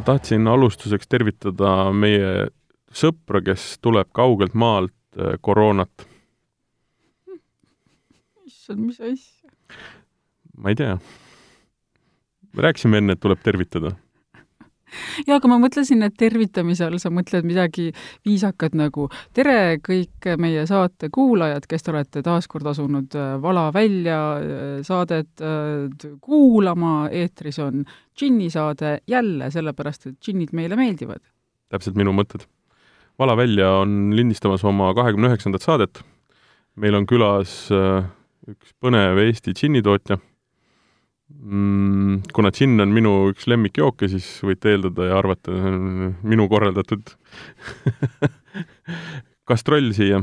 ma tahtsin alustuseks tervitada meie sõpra, kes tuleb kaugelt maalt äh, koroonat. issand, mis asja. ma ei tea. me rääkisime enne, et tuleb tervitada jaa, aga ma mõtlesin, et tervitamise all sa mõtled midagi viisakat nagu tere, kõik meie saate kuulajad, kes te olete taas kord asunud äh, Vala välja äh, saadet äh, kuulama, eetris on džinni saade jälle, sellepärast et džinnid meile meeldivad. täpselt minu mõtted. Vala välja on lindistamas oma kahekümne üheksandat saadet. meil on külas üks põnev Eesti džinnitootja kuna džinn on minu üks lemmikjooke, siis võite eeldada ja arvata, see on minu korraldatud kastroll siia.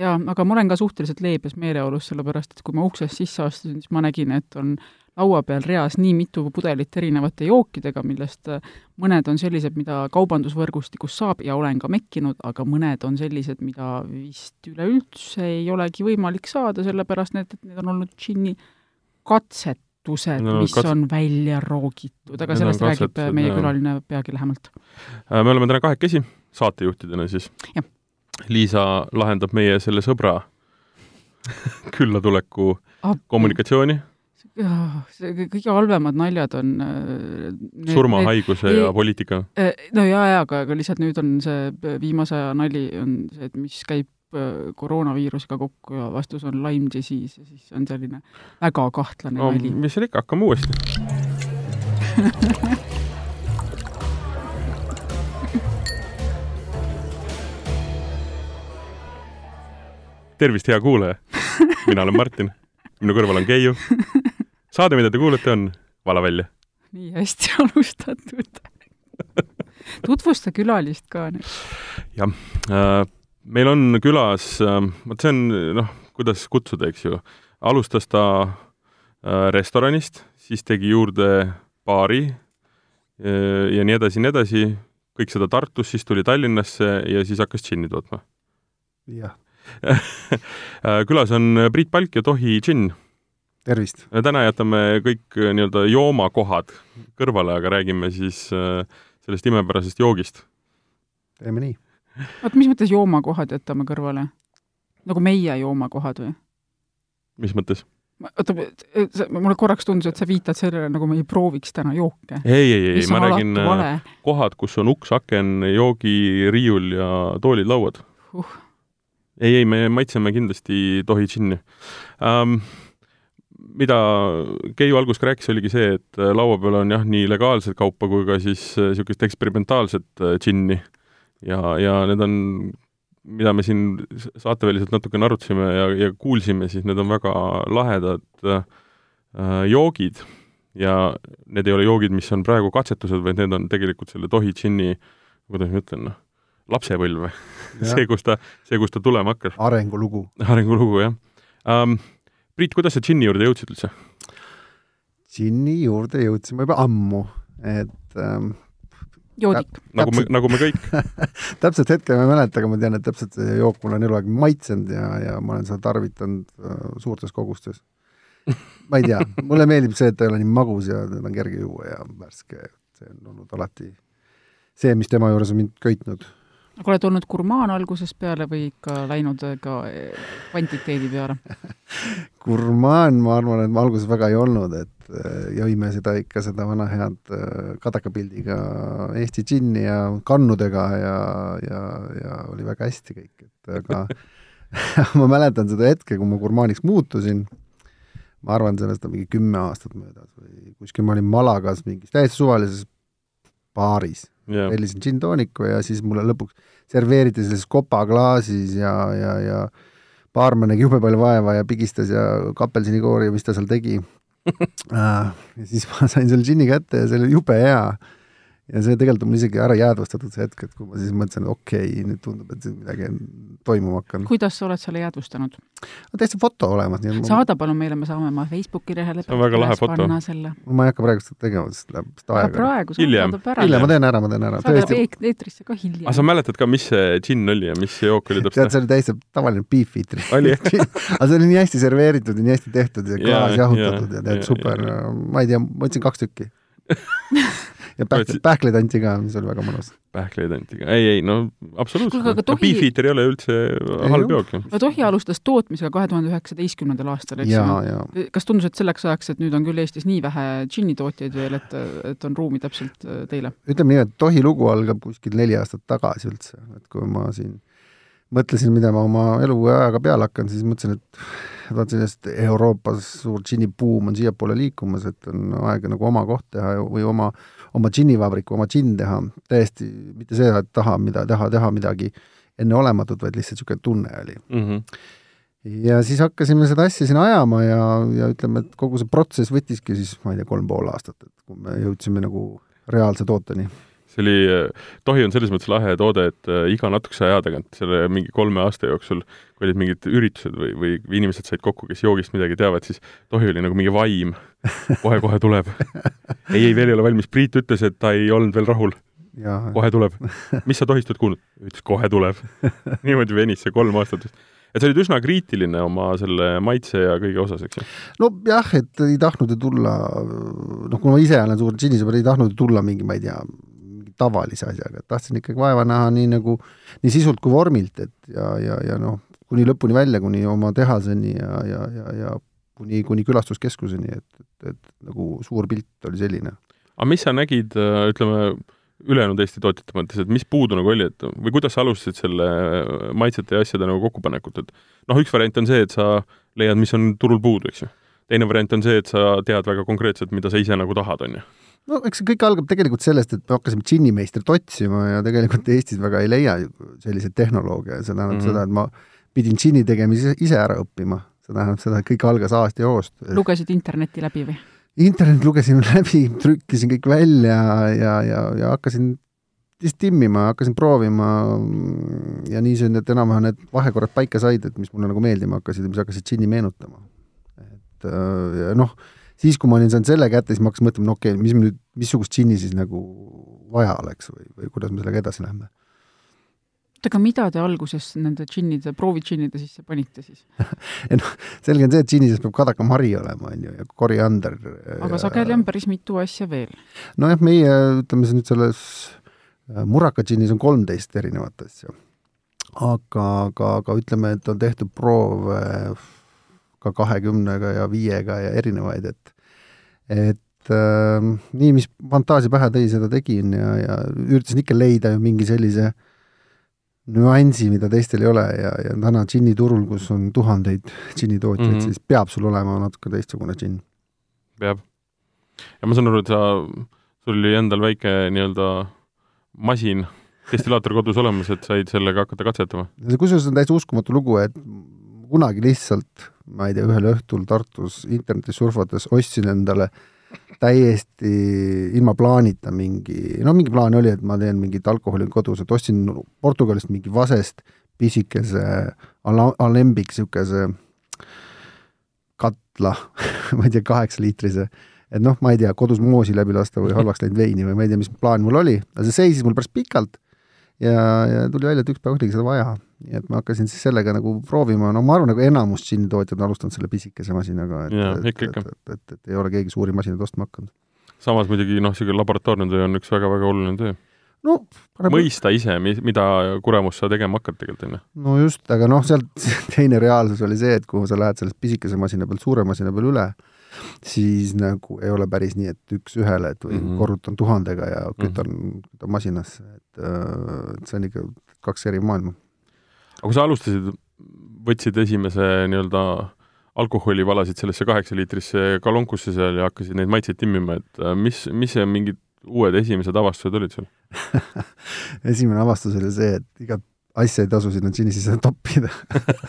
jaa, aga ma olen ka suhteliselt leebes meeleolus, sellepärast et kui ma uksest sisse astusin, siis ma nägin, et on laua peal reas nii mitu pudelit erinevate jookidega, millest äh, mõned on sellised, mida kaubandusvõrgustikus saab ja olen ka mekkinud, aga mõned on sellised, mida vist üleüldse ei olegi võimalik saada, sellepärast need, et need on olnud džinni katset väärtused no,, mis kats... on välja roogitud, aga sellest räägib meie jah. külaline peagi lähemalt. Äh, me oleme täna kahekesi, saatejuhtidena siis. Liisa lahendab meie selle sõbra küllatuleku kommunikatsiooni see kõige halvemad naljad on äh, need, surmahaiguse need, ja poliitika? Äh, no jaa, jaa, aga, aga lihtsalt nüüd on see viimase aja nali on see, et mis käib koroonaviirusega kokku ja vastus on Lyme disease ja siis on selline väga kahtlane no, nali. mis seal ikka, hakkame uuesti tervist, hea kuulaja! mina olen Martin, minu kõrval on Keiu. saade, mida te kuulete, on Vala välja. nii hästi alustatud tutvusta külalist ka nüüd. jah äh,, meil on külas, ähm, vot see on noh, kuidas kutsuda, eks ju, alustas ta äh, restoranist, siis tegi juurde baari äh, ja nii edasi nii edasi, kõik seda Tartus, siis tuli Tallinnasse ja siis hakkas džinni tootma. jah äh, külas on Priit Palk ja Tohi džinn. tervist! täna jätame kõik nii-öelda joomakohad kõrvale, aga räägime siis sellest imepärasest joogist. teeme nii oota, mis mõttes joomakohad jätame kõrvale? nagu meie joomakohad või? mis mõttes? oota, mulle korraks tundus, et sa viitad sellele, nagu me ei prooviks täna jooke. ei, ei, ei, ma räägin äh, kohad, kus on uks, aken, joogiriiul ja toolid, lauad uh.. ei, ei, me maitseme kindlasti tohi džinni um, mida Keiu alguses rääkis, oligi see, et äh, laua peal on jah, nii legaalset kaupa kui ka siis niisugust äh, eksperimentaalset džinni äh, ja, ja need on, mida me siin saateväliselt natukene arutasime ja, ja kuulsime, siis need on väga lahedad äh, joogid ja need ei ole joogid, mis on praegu katsetused, vaid need on tegelikult selle Tohi džinni, kuidas ma ütlen, noh, lapsepõlv see, kus ta, see, kus ta tulema hakkas. arengulugu. arengulugu, jah um,. Priit, kuidas sa džinni juurde jõudsid üldse? džinni juurde jõudsime juba ammu, et ähm, joodik. nagu me, nagu me kõik. Täpselt hetke ma ei mäleta, aga ma tean, et täpselt see jook mulle on eluaeg maitsenud ja, ja ma olen seda tarvitanud äh, suurtes kogustes. ma ei tea, mulle meeldib see, et ta ei ole nii magus ja teda on kerge juua ja värske, see on olnud alati see, mis tema juures on mind köitnud oled olnud gurmaan algusest peale või ikka läinud ka eh, kvantiteedi peale? Gurmaan, ma arvan, et ma alguses väga ei olnud, et eh, jõime seda ikka, seda vana head eh, kadakapildiga Eesti džinni ja kannudega ja, ja, ja oli väga hästi kõik, et aga ma mäletan seda hetke, kui ma gurmaaniks muutusin, ma arvan, sellest on mingi kümme aastat möödas või kuskil ma olin Malagas mingis täiesti suvalises baaris yeah., tellisin džinn-tooniku ja siis mulle lõpuks serveeriti sellises kopaklaasis ja, ja, ja baarmen nägi jube palju vaeva ja pigistas ja kapelsinikoori ja mis ta seal tegi ah, ja siis ma sain selle džinni kätte ja see oli jube hea ja see tegelikult on mul isegi ära jäädvustatud see hetk, et kui ma siis mõtlesin, et okei okay,, nüüd tundub, et midagi on toimuma hakanud. kuidas sa oled selle jäädvustanud? on täitsa foto olemas. saada palun meile, me saame oma Facebooki lehele see on väga lahe foto. ma ei hakka praegu seda tegema, sest läheb vist aega. praegu hiljem, hiljem ma teen ära, ma teen ära. saadab eetrisse ka hiljem. aga sa mäletad ka, mis see džinn oli ja mis see jook oli täpselt? tead, see oli täiesti tavaline beef eater. oli aga see oli nii hästi serveeritud ja nii hästi tehtud ja klaas jahutatud ja tead, super, ma ei tea, ma võtsin kaks tükki ja pähkleid, pähkleid anti ka, mis oli väga mõnus. pähkleid anti ka, ei, ei no absoluutselt. aga tohi Beefeater ei ole üldse halb jook aga Tohi alustas tootmisega kahe tuhande üheksateistkümnendal aastal, eks ju? kas tundus, et selleks ajaks, et nüüd on küll Eestis nii vähe džinnitootjaid veel, et, et on ruumi täpselt äh, teile? ütleme nii, et Tohi lugu algab kuskil neli aastat tagasi üldse, et kui ma siin mõtlesin, mida ma oma eluajaga peale hakkan, siis mõtlesin, et vaatasin, et Euroopas suur džinnibuum on siiapoole liikumas, et on aeg nagu oma koht teha või oma, oma džinnivabriku, oma džinn teha, täiesti mitte see, et taha mida, taha teha midagi enneolematut, vaid lihtsalt niisugune tunne oli. Mm. -hmm ja siis hakkasime seda asja siin ajama ja, ja ütleme, et kogu see protsess võttiski siis, ma ei tea, kolm pool aastat, et kui me jõudsime nagu reaalse tooteni. See oli, tohi on selles mõttes lahe toode, et äh, iga natukese aja tagant, selle mingi kolme aasta jooksul, kui olid mingid üritused või, või inimesed said kokku, kes joogist midagi teavad, siis tohi oli nagu mingi vaim kohe,. kohe-kohe tuleb. ei, ei, veel ei ole valmis. Priit ütles, et ta ei olnud veel rahul. kohe tuleb. mis sa tohist oled kuulnud? ütles, kohe tuleb. niimoodi venis see kolm aastat vist et sa olid üsna kriitiline oma selle maitse ja kõige osas, eks ju? nojah, et ei tahtnud ju tulla, noh, kui ma ise olen suur džinnisõber, ei tahtnud ju tulla mingi, ma ei tea, tavalise asjaga, tahtsin ikkagi vaeva näha nii nagu, nii sisult kui vormilt, et ja, ja, ja noh, kuni lõpuni välja, kuni oma tehaseni ja, ja, ja, ja kuni, kuni külastuskeskuseni, et, et, et nagu suur pilt oli selline. aga mis sa nägid, ütleme, ülejäänud Eesti tootjate mõttes, et mis puudu nagu oli, et või kuidas sa alustasid selle maitsete ja asjade nagu kokkupanekut, et noh, üks variant on see, et sa leiad, mis on turul puudu, eks ju. teine variant on see, et sa tead väga konkreetselt, mida sa ise nagu tahad, on ju no eks see kõik algab tegelikult sellest, et me hakkasime džinnimeistrit otsima ja tegelikult Eestis väga ei leia selliseid tehnolooge, see tähendab mm -hmm. seda, et ma pidin džinni tegemise ise ära õppima, see tähendab seda, et kõik algas A-st ja O-st. lugesid interneti läbi või? internet lugesin läbi, trükkisin kõik välja ja, ja, ja hakkasin lihtsalt timmima, hakkasin proovima ja nii see, et enam-vähem need vahekorrad paika said, et mis mulle nagu meeldima hakkasid ja mis hakkasid džinni meenutama. et äh, noh, siis, kui ma olin saanud selle kätte, siis ma hakkasin mõtlema, no okei okay,, mis nüüd, missugust džinni siis nagu vaja oleks või, või kuidas me sellega edasi läheme. Oota, aga mida te alguses nende džinnide, proovidžinnide sisse panite siis noh, selge on see, et džinni sees peab kadakamari olema, on ju, ja koriander. aga ja... sageli on päris mitu asja veel. nojah, meie, ütleme siis nüüd selles äh, Muraka džinnis on kolmteist erinevat asja. aga, aga, aga ütleme, et on tehtud proove ka kahekümnega ja viiega ja erinevaid, et et äh, nii, mis fantaasia pähe tõi, seda tegin ja, ja üritasin ikka leida mingi sellise nüansi, mida teistel ei ole ja, ja täna džinniturul, kus on tuhandeid džinnitootjaid mm, -hmm. siis peab sul olema natuke teistsugune džinn. peab. ja ma saan aru, et sa, sul oli endal väike nii-öelda masin, destillaator kodus olemas, et said sellega hakata katsetama? kusjuures on täitsa uskumatu lugu, et kunagi lihtsalt, ma ei tea, ühel õhtul Tartus internetis surfates ostsin endale täiesti ilma plaanita mingi, no mingi plaan oli, et ma teen mingit alkoholi kodus, et ostsin Portugalist mingi vasest pisikese ala-, alembik, niisuguse katla ma ei tea, kaheksa liitrise, et noh, ma ei tea, kodus moosi läbi lasta või halvaks läinud veini või ma ei tea, mis plaan mul oli, aga see seisis mul päris pikalt ja, ja tuli välja, et üks päev oligi seda vaja nii et ma hakkasin siis sellega nagu proovima, no ma arvan, nagu enamus džinnitootjad on alustanud selle pisikese masinaga, et, et, et, et, et, et, et ei ole keegi suuri masinaid ostma hakanud. samas muidugi noh, niisugune laboratoorne töö on üks väga-väga oluline töö. no paneb... mõista ise, mida kuremus sa tegema hakkad tegelikult, on ju. no just, aga noh, sealt teine reaalsus oli see, et kui sa lähed sellest pisikese masina pealt suure masina peale üle, siis nagu ei ole päris nii, et üks-ühele, et või mm -hmm. korrutan tuhandega ja kütan mm, -hmm. kütan masinasse, et, äh, et see on ikka kaks eri maailma aga kui sa alustasid, võtsid esimese nii-öelda alkoholi, valasid sellesse kaheksa liitrisse kalonkusse seal ja hakkasid neid maitseid timmima, et äh, mis, mis mingid uued esimesed avastused olid sul esimene avastus oli see, et igat asja ei tasu sinna džinni sisse toppida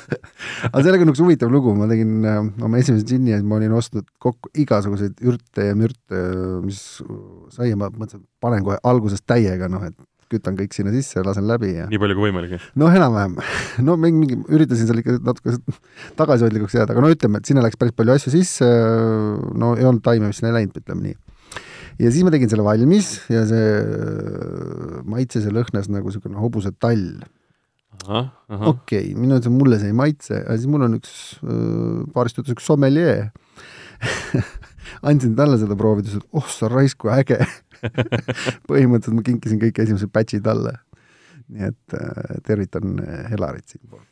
aga sellega on üks huvitav lugu, ma tegin äh, oma esimese džinni ja ma olin ostnud kokku igasuguseid ürte ja mürte, mis sai ja ma mõtlesin, panen kohe algusest täiega, noh et kütan kõik sinna sisse, lasen läbi ja nii palju kui võimalik? noh, enam-vähem. no mingi, mingi, üritasin seal ikka natuke tagasihoidlikuks jääda, aga no ütleme, et sinna läks päris palju asju sisse, no ei olnud taime, mis sinna ei läinud, ütleme nii. ja siis ma tegin selle valmis ja see maitses ja lõhnas nagu niisugune hobuse tall. Okei okay,, minu mulle see ei maitse, aga siis mul on üks, paarist ütles üks sommelier andsin talle seda proovida, ütles, et oh sa raisk, kui äge põhimõtteliselt ma kinkisin kõik esimesed batch'id talle. nii et äh, tervitan Helarit siinpool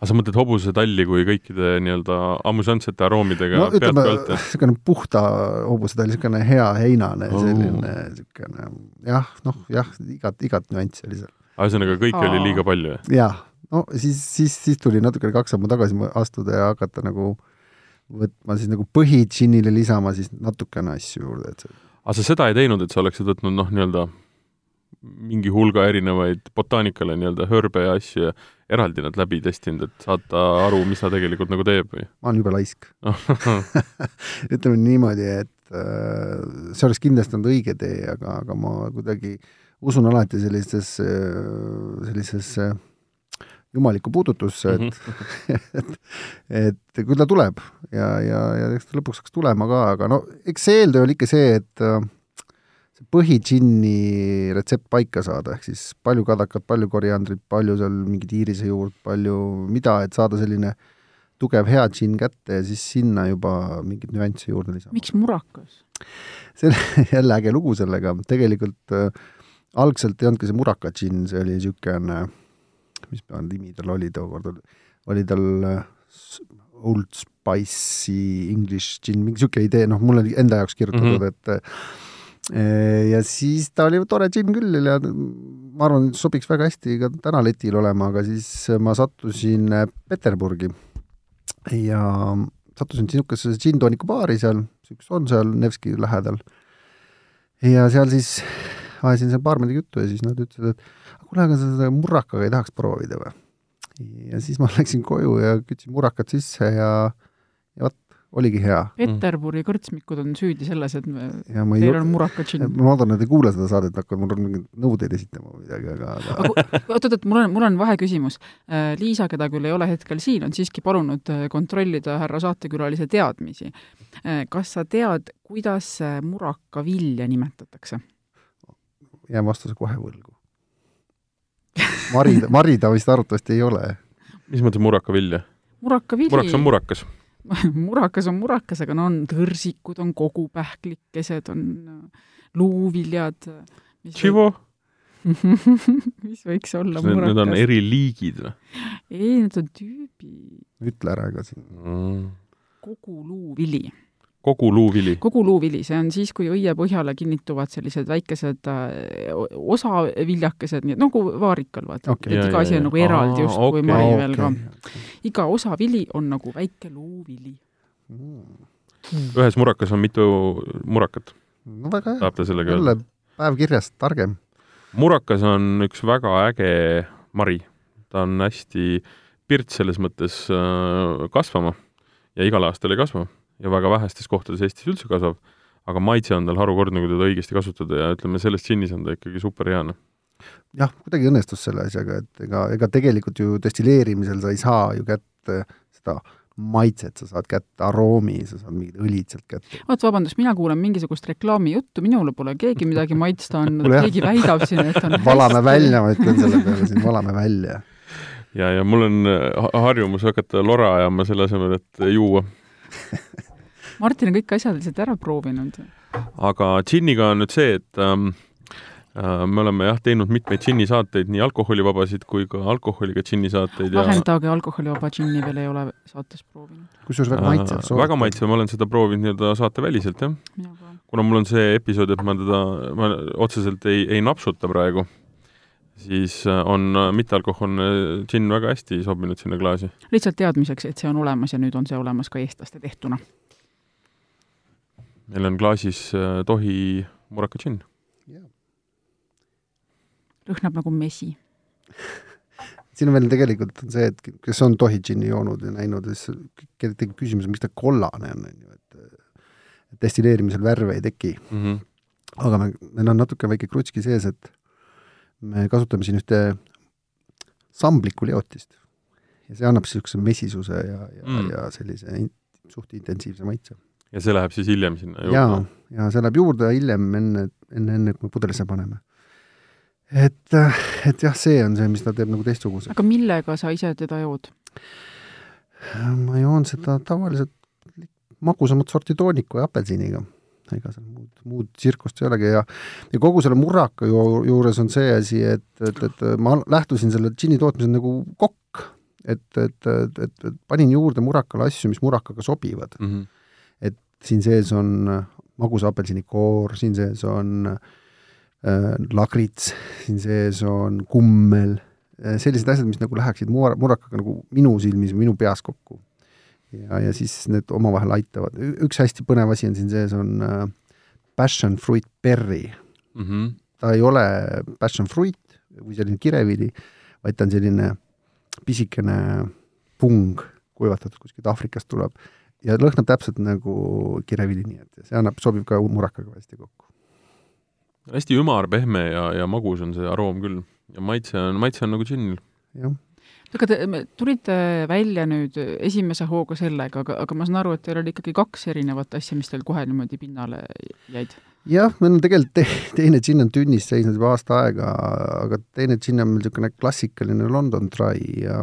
aga sa mõtled hobusetalli kui kõikide nii-öelda amusantsete aroomidega no ütleme, niisugune puhta hobusetall, niisugune hea heinane oh., selline niisugune jah, noh jah, igat, igat nüanssi oli seal. Ühesõnaga, kõike oli liiga palju, jah? jah, no siis, siis, siis tuli natukene kaks sammu tagasi astuda ja hakata nagu võtma siis nagu põhidžinnile lisama siis natukene asju juurde, et see aga sa seda ei teinud, et sa oleksid võtnud noh, nii-öelda mingi hulga erinevaid botaanikale nii-öelda hõrbe ja asju ja eraldi nad läbi testinud, et saada aru, mis ta tegelikult nagu teeb või? ma olen jube laisk ütleme niimoodi, et äh, see oleks kindlasti olnud õige tee, aga, aga ma kuidagi usun alati sellisesse, sellisesse jumalikku puudutusse, et mm, -hmm. et, et küll ta tuleb ja, ja, ja eks ta lõpuks hakkas tulema ka, aga no eks see eeltöö oli ikka see, et äh, see põhidžinni retsept paika saada, ehk siis palju kadakat, palju koriandrit, palju seal mingit iirisejuurt, palju mida, et saada selline tugev hea džinn kätte ja siis sinna juba mingeid nüansse juurde lisama. miks murakas? see on jälle äge lugu sellega, tegelikult äh, algselt ei olnudki see muraka džinn, see oli niisugune mis nimi tal oli tookord, oli tal äh, Old Spice'i English gin, mingi niisugune idee, noh, mul oli enda jaoks kirjutatud mm, -hmm. et äh, ja siis ta oli tore džinn küll ja ma arvan, sobiks väga hästi ka täna letil olema, aga siis ma sattusin Peterburgi ja sattusin niisugusesse džinn-tooniku baari seal, üks on seal Nevski lähedal. ja seal siis ajasin seal baarmeniga juttu ja siis nad ütlesid, et kuule, aga sa seda murrakaga ei tahaks proovida või? ja siis ma läksin koju ja kütsin murrakat sisse ja, ja vot, oligi hea. Peterburi kõrtsmikud on süüdi selles, et me, teil ju... on muraka džinn. ma loodan, et ei kuule seda saadet, hakkavad mulle mingeid nõudeid esitama või midagi, aga, aga oot-oot, mul on, mul on vaheküsimus. Äh, Liisa, keda küll ei ole hetkel siin, on siiski palunud äh, kontrollida härra saatekülalise teadmisi. Äh, kas sa tead, kuidas muraka vilja nimetatakse? Jään vastuse kohe võlgu. Mari, Mari ta vist arvatavasti ei ole. mis mõttes murakavilja? murakavili. murakas on murakas murakas on murakas, aga no on tõrsikud, on kogupähklikesed, on äh, luuviljad. Tšivo mis võiks olla murakas? Need on eri liigid või? ei, need on tüübid. ütle ära ka siin mm.. kogu luuvili kogu luuvili? kogu luuvili, see on siis, kui õie põhjale kinnituvad sellised väikesed äh, osaviljakesed, nii et nagu vaarikal, vaata okay,. et iga asi on nagu eraldi justkui okay, mari veel ka okay.. iga osavili on nagu väike luuvili mm.. ühes murakas on mitu murakat? no väga hea, jälle päev kirjas, targem. murakas on üks väga äge mari. ta on hästi pirts selles mõttes äh, kasvama ja igal aastal ei kasva ja väga vähestes kohtades Eestis üldse kasvab, aga maitse on tal harukordne, kui teda õigesti kasutada ja ütleme, selles džinnis on ta ikkagi superhea, noh jah, kuidagi õnnestus selle asjaga, et ega, ega tegelikult ju destilleerimisel sa ei saa ju kätte seda maitset, sa saad kätte aroomi, sa saad mingid õlid sealt kätte. oot, vabandust, mina kuulen mingisugust reklaamijuttu, minule pole keegi midagi maitsta andnud keegi väidab siin, et on valame hästi. välja, ma ütlen selle peale siin, valame välja. ja, ja mul on harjumus hakata lora ajama selle asemel, et juua Martin on kõik asjad lihtsalt ära proovinud. aga džinniga on nüüd see, et ähm, äh, me oleme jah, teinud mitmeid džinnisaateid, nii alkoholivabasid kui ka alkoholiga džinnisaateid ja vahendage, alkoholivaba džinni veel ei ole saates proovinud. kusjuures väga maitsev äh,. väga maitsev, ma olen seda proovinud nii-öelda saateväliselt, jah. kuna mul on see episood, et ma teda, ma otseselt ei, ei napsuta praegu, siis äh, on äh, mittealkohoolne džinn väga hästi sobinud sinna klaasi. lihtsalt teadmiseks, et see on olemas ja nüüd on see olemas ka eestlaste tehtuna meil on klaasis äh, tohi muraka džinn yeah.. lõhnab nagu mesi siin on veel tegelikult on see, et kes on tohi džinni joonud ja näinud, siis tekib küsimus, miks ta kollane on, on ju, et destilleerimisel värve ei teki mm. -hmm. aga me, meil on natuke väike krutski sees, et me kasutame siin ühte samblikku leotist ja see annab niisuguse mesisuse ja, ja mm., ja sellise in, suht intensiivse maitse ja see läheb siis hiljem sinna juurde? jaa, ja see läheb juurde hiljem, enne, enne, enne kui me pudelisse paneme. et, et jah, see on see, mis ta teeb nagu teistsuguseks. aga millega sa ise teda jood? ma joon seda tavaliselt magusamat sorti tooniku ja apelsiniga. ega seal muud, muud tsirkust ei olegi ja ja kogu selle murraka ju, juures on see asi, et, et, et ma lähtusin selle džinni tootmisel nagu kokk, et, et, et, et, et panin juurde murrakale asju, mis murakaga sobivad mm. -hmm. Siin sees on magus apelsinikoor, siin sees on äh, lagrits, siin sees on kummel äh,, sellised asjad, mis nagu läheksid mur-, murrakaga nagu minu silmis, minu peas kokku ja, ja siis need omavahel aitavad. üks hästi põnev asi on siin sees, on äh, passion fruit berry mm. -hmm. ta ei ole passion fruit või selline kirevili, vaid ta on selline pisikene pung, kuivatatud kuskilt Aafrikast tuleb ja lõhnab täpselt nagu kirevili, nii et see annab, sobib ka murakaga hästi kokku. hästi ümar, pehme ja, ja magus on see aroom küll ja maitse on, maitse on nagu džinnil. jah aga te tulite välja nüüd esimese hooga sellega, aga, aga ma saan aru, et teil oli ikkagi kaks erinevat asja, mis teil kohe niimoodi pinnale jäid? jah, meil on tegelikult te, teine džinn on tünnis seisnud juba aasta aega, aga teine džinn on meil niisugune klassikaline London Dry ja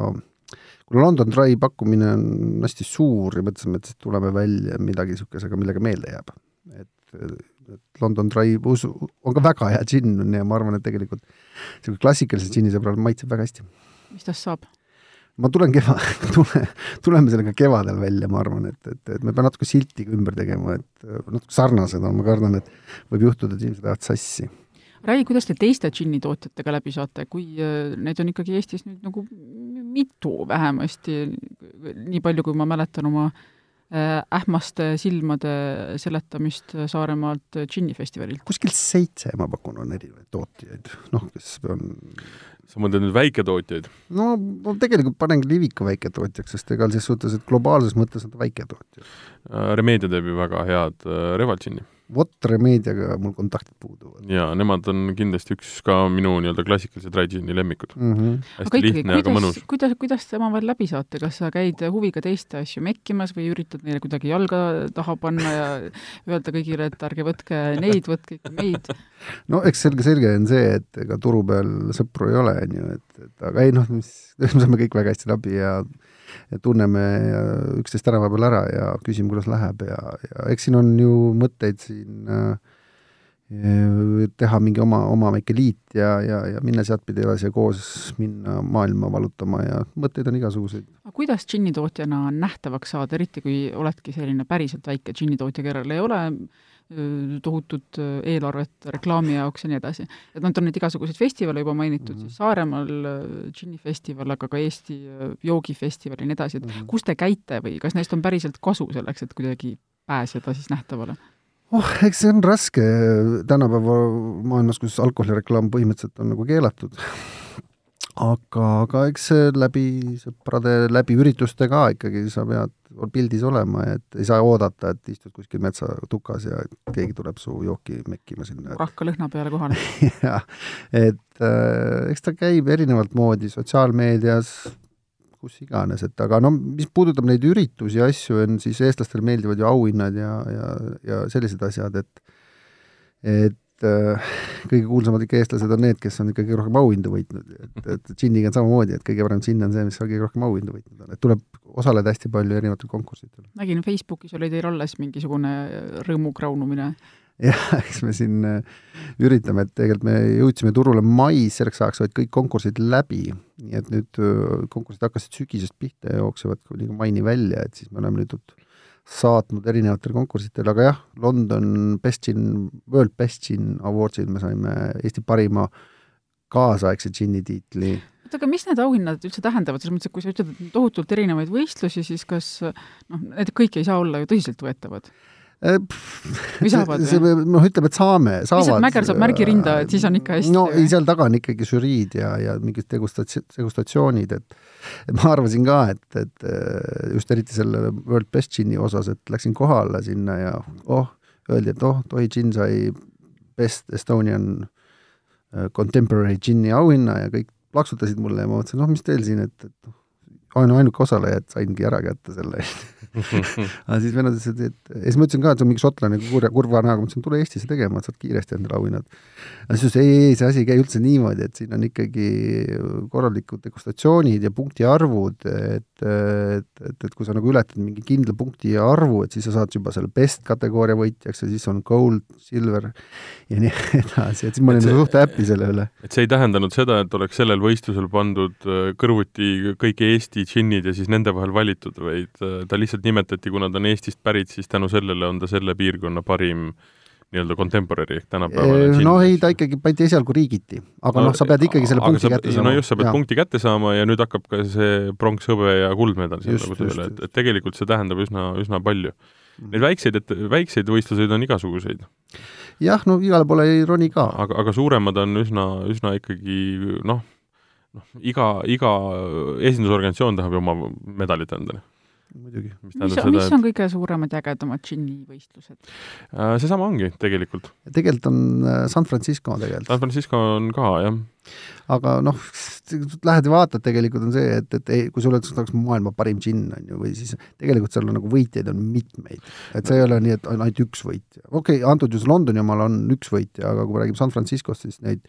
kuna London Dry pakkumine on hästi suur ja mõtlesime, et siis tuleme välja midagi niisugusega, millega meelde jääb. et, et London Dry usu, on ka väga hea džinn ja ma arvan, et tegelikult niisugune klassikalise džinni sõbral maitseb väga hästi. mis tast saab? ma tulen keva-, tule, tuleme sellega kevadel välja, ma arvan, et, et, et me peame natuke siltiga ümber tegema, et äh, natuke sarnased on, ma kardan, et võib juhtuda, et inimesed lähevad sassi. Rai, kuidas te teiste džinnitootjatega läbi saate, kui äh, neid on ikkagi Eestis nüüd nagu mitu vähemasti, nii palju, kui ma mäletan oma äh, ähmaste silmade seletamist Saaremaalt džinnifestivalilt? kuskil seitse, ma pakun, on erinevaid tootjaid, noh, kes on sa mõtled nüüd väiketootjaid? no ma tegelikult panengi Liviku väiketootjaks, sest ega ses suhtes, et globaalses mõttes on ta väiketootja. Äh, Remedia teeb ju väga head äh, Revaltšini vot Remediaga mul kontaktid puuduvad. jaa, nemad on kindlasti üks ka minu nii-öelda klassikalise dry gin'i lemmikud mm. -hmm. hästi aga lihtne, aga mõnus. kuidas, kuidas te omavahel läbi saate, kas sa käid huviga teiste asju mekkimas või üritad neile kuidagi jalga taha panna ja öelda kõigile, et ärge võtke neid, võtke ikka meid? no eks selge, selge on see, et ega turu peal sõpru ei ole, on ju, et, et aga ei noh, mis, me saame kõik väga hästi läbi ja tunneme üksteist tänava peal ära ja küsime, kuidas läheb ja, ja eks siin on ju mõtteid siin äh, teha mingi oma, oma väike liit ja, ja, ja minna sealtpidi edasi ja koos minna maailma valutama ja mõtteid on igasuguseid. aga kuidas džinnitootjana nähtavaks saada, eriti kui oledki selline päriselt väike džinnitootja, kellel ei ole tohutut eelarvet reklaami jaoks ja nii edasi. et noh, on neid igasuguseid festivale juba mainitud mm, -hmm. siis Saaremaal džinnifestival, aga ka Eesti joogifestival ja nii edasi, et mm -hmm. kus te käite või kas neist on päriselt kasu selleks, et kuidagi pääseda siis nähtavale? oh, eks see on raske tänapäeva maailmas, kus alkoholireklaam põhimõtteliselt on nagu keelatud aga, aga eks see läbi sõprade, läbi ürituste ka ikkagi sa pead pildis olema, et ei saa oodata, et istud kuskil metsatukas ja keegi tuleb su jooki mekkima sinna. rahka lõhna peale kohale jah, et äh, eks ta käib erinevat moodi sotsiaalmeedias, kus iganes, et aga no mis puudutab neid üritusi ja asju, on siis eestlastele meeldivad ju auhinnad ja, ja, ja sellised asjad, et et et äh, kõige kuulsamad ikka eestlased on need, kes on ikkagi rohkem auhindu võitnud, et, et džinniga on samamoodi, et kõige parem džinn on see, mis kõige rohkem auhindu võitnud on, et tuleb osaleda hästi palju erinevatel konkursidel. nägin Facebookis oli teil alles mingisugune rõõmu kraunumine. jah, eks me siin äh, üritame, et tegelikult me jõudsime turule mais, selleks ajaks olid kõik konkursid läbi, nii et nüüd äh, konkursid hakkasid sügisest pihta ja jooksevad kuni maini välja, et siis me oleme nüüd saatnud erinevatel konkurssidel, aga jah, London Best Gin, World Best Gin Awardsil me saime Eesti parima kaasaegse džinni tiitli. oota, aga mis need auhinnad üldse tähendavad, selles mõttes, et kui sa ütled, et tohutult erinevaid võistlusi, siis kas noh, need kõik ei saa olla ju tõsiseltvõetavad? Äh, või noh, ütleme, et saame, saavad. Mäger saab märgi rinda, et siis on ikka hästi. no ei, seal taga on ikkagi žüriid ja, ja mingid degustats-, degustatsioonid, et et ma arvasin ka, et, et äh, just eriti selle World Best Gini osas, et läksin kohale sinna ja oh, öeldi, et oh, Tohi Gin sai Best Estonian äh, Contemporary Gini auhinna ja kõik plaksutasid mulle ja ma mõtlesin, noh, mis teil siin, et, et noh, ainu-, ainuke osaleja, et saingi ära kätte selle aga siis vennad ütlesid, et ja siis ma ütlesin ka, et see on mingi šotlane kurja, kurva näoga, ma ütlesin, tule Eestisse tegema, et saad kiiresti endale auhinnad. aga siis ütles ei, ei, see asi ei käi üldse niimoodi, et siin on ikkagi korralikud degustatsioonid ja punktiarvud, et, et, et, et kui sa nagu ületad mingi kindla punkti arvu, et siis sa saad juba selle best kategooria võitjaks ja siis on gold, silver ja nii edasi, et siis ma olin suht happy selle üle. et see ei tähendanud seda, et oleks sellel võistlusel pandud äh, kõrvuti kõik Eesti džinnid ja siis nende vahel valitud, vaid äh, ta lihtsalt nimetati, kuna ta on Eestist pärit, siis tänu sellele on ta selle piirkonna parim nii-öelda contemporary ehk tänapäevane no ei, ta ikkagi pandi esialgu riigiti, aga no, noh, sa pead ikkagi selle punkti sa, kätte saama. no just, sa pead ja. punkti kätte saama ja nüüd hakkab ka see pronks, hõbe ja kuldmedal seal nagu tööle, et, et tegelikult see tähendab üsna, üsna palju. Mhm. Neid väikseid, et väikseid võistluseid on igasuguseid. jah, no igale poole ei roni ka. aga, aga suuremad on üsna, üsna ikkagi noh, noh, iga, iga esindusorganisatsioon tahab ju oma medalit endale muidugi. mis, mis, seda, mis on kõige suuremad ja ägedamad džinni-võistlused? Äh, seesama ongi tegelikult. tegelikult on äh, San Francisco tegelikult. San Francisco on ka, jah. aga noh, lähed ja vaatad, tegelikult on see, et, et ei, kui sul oleks maailma parim džinn, on ju, või siis tegelikult seal on nagu võitjaid on mitmeid. et see ei ole nii, et on ainult üks võitja. okei okay,, antud juhul Londoni omal on üks võitja, aga kui me räägime San Franciscost, siis neid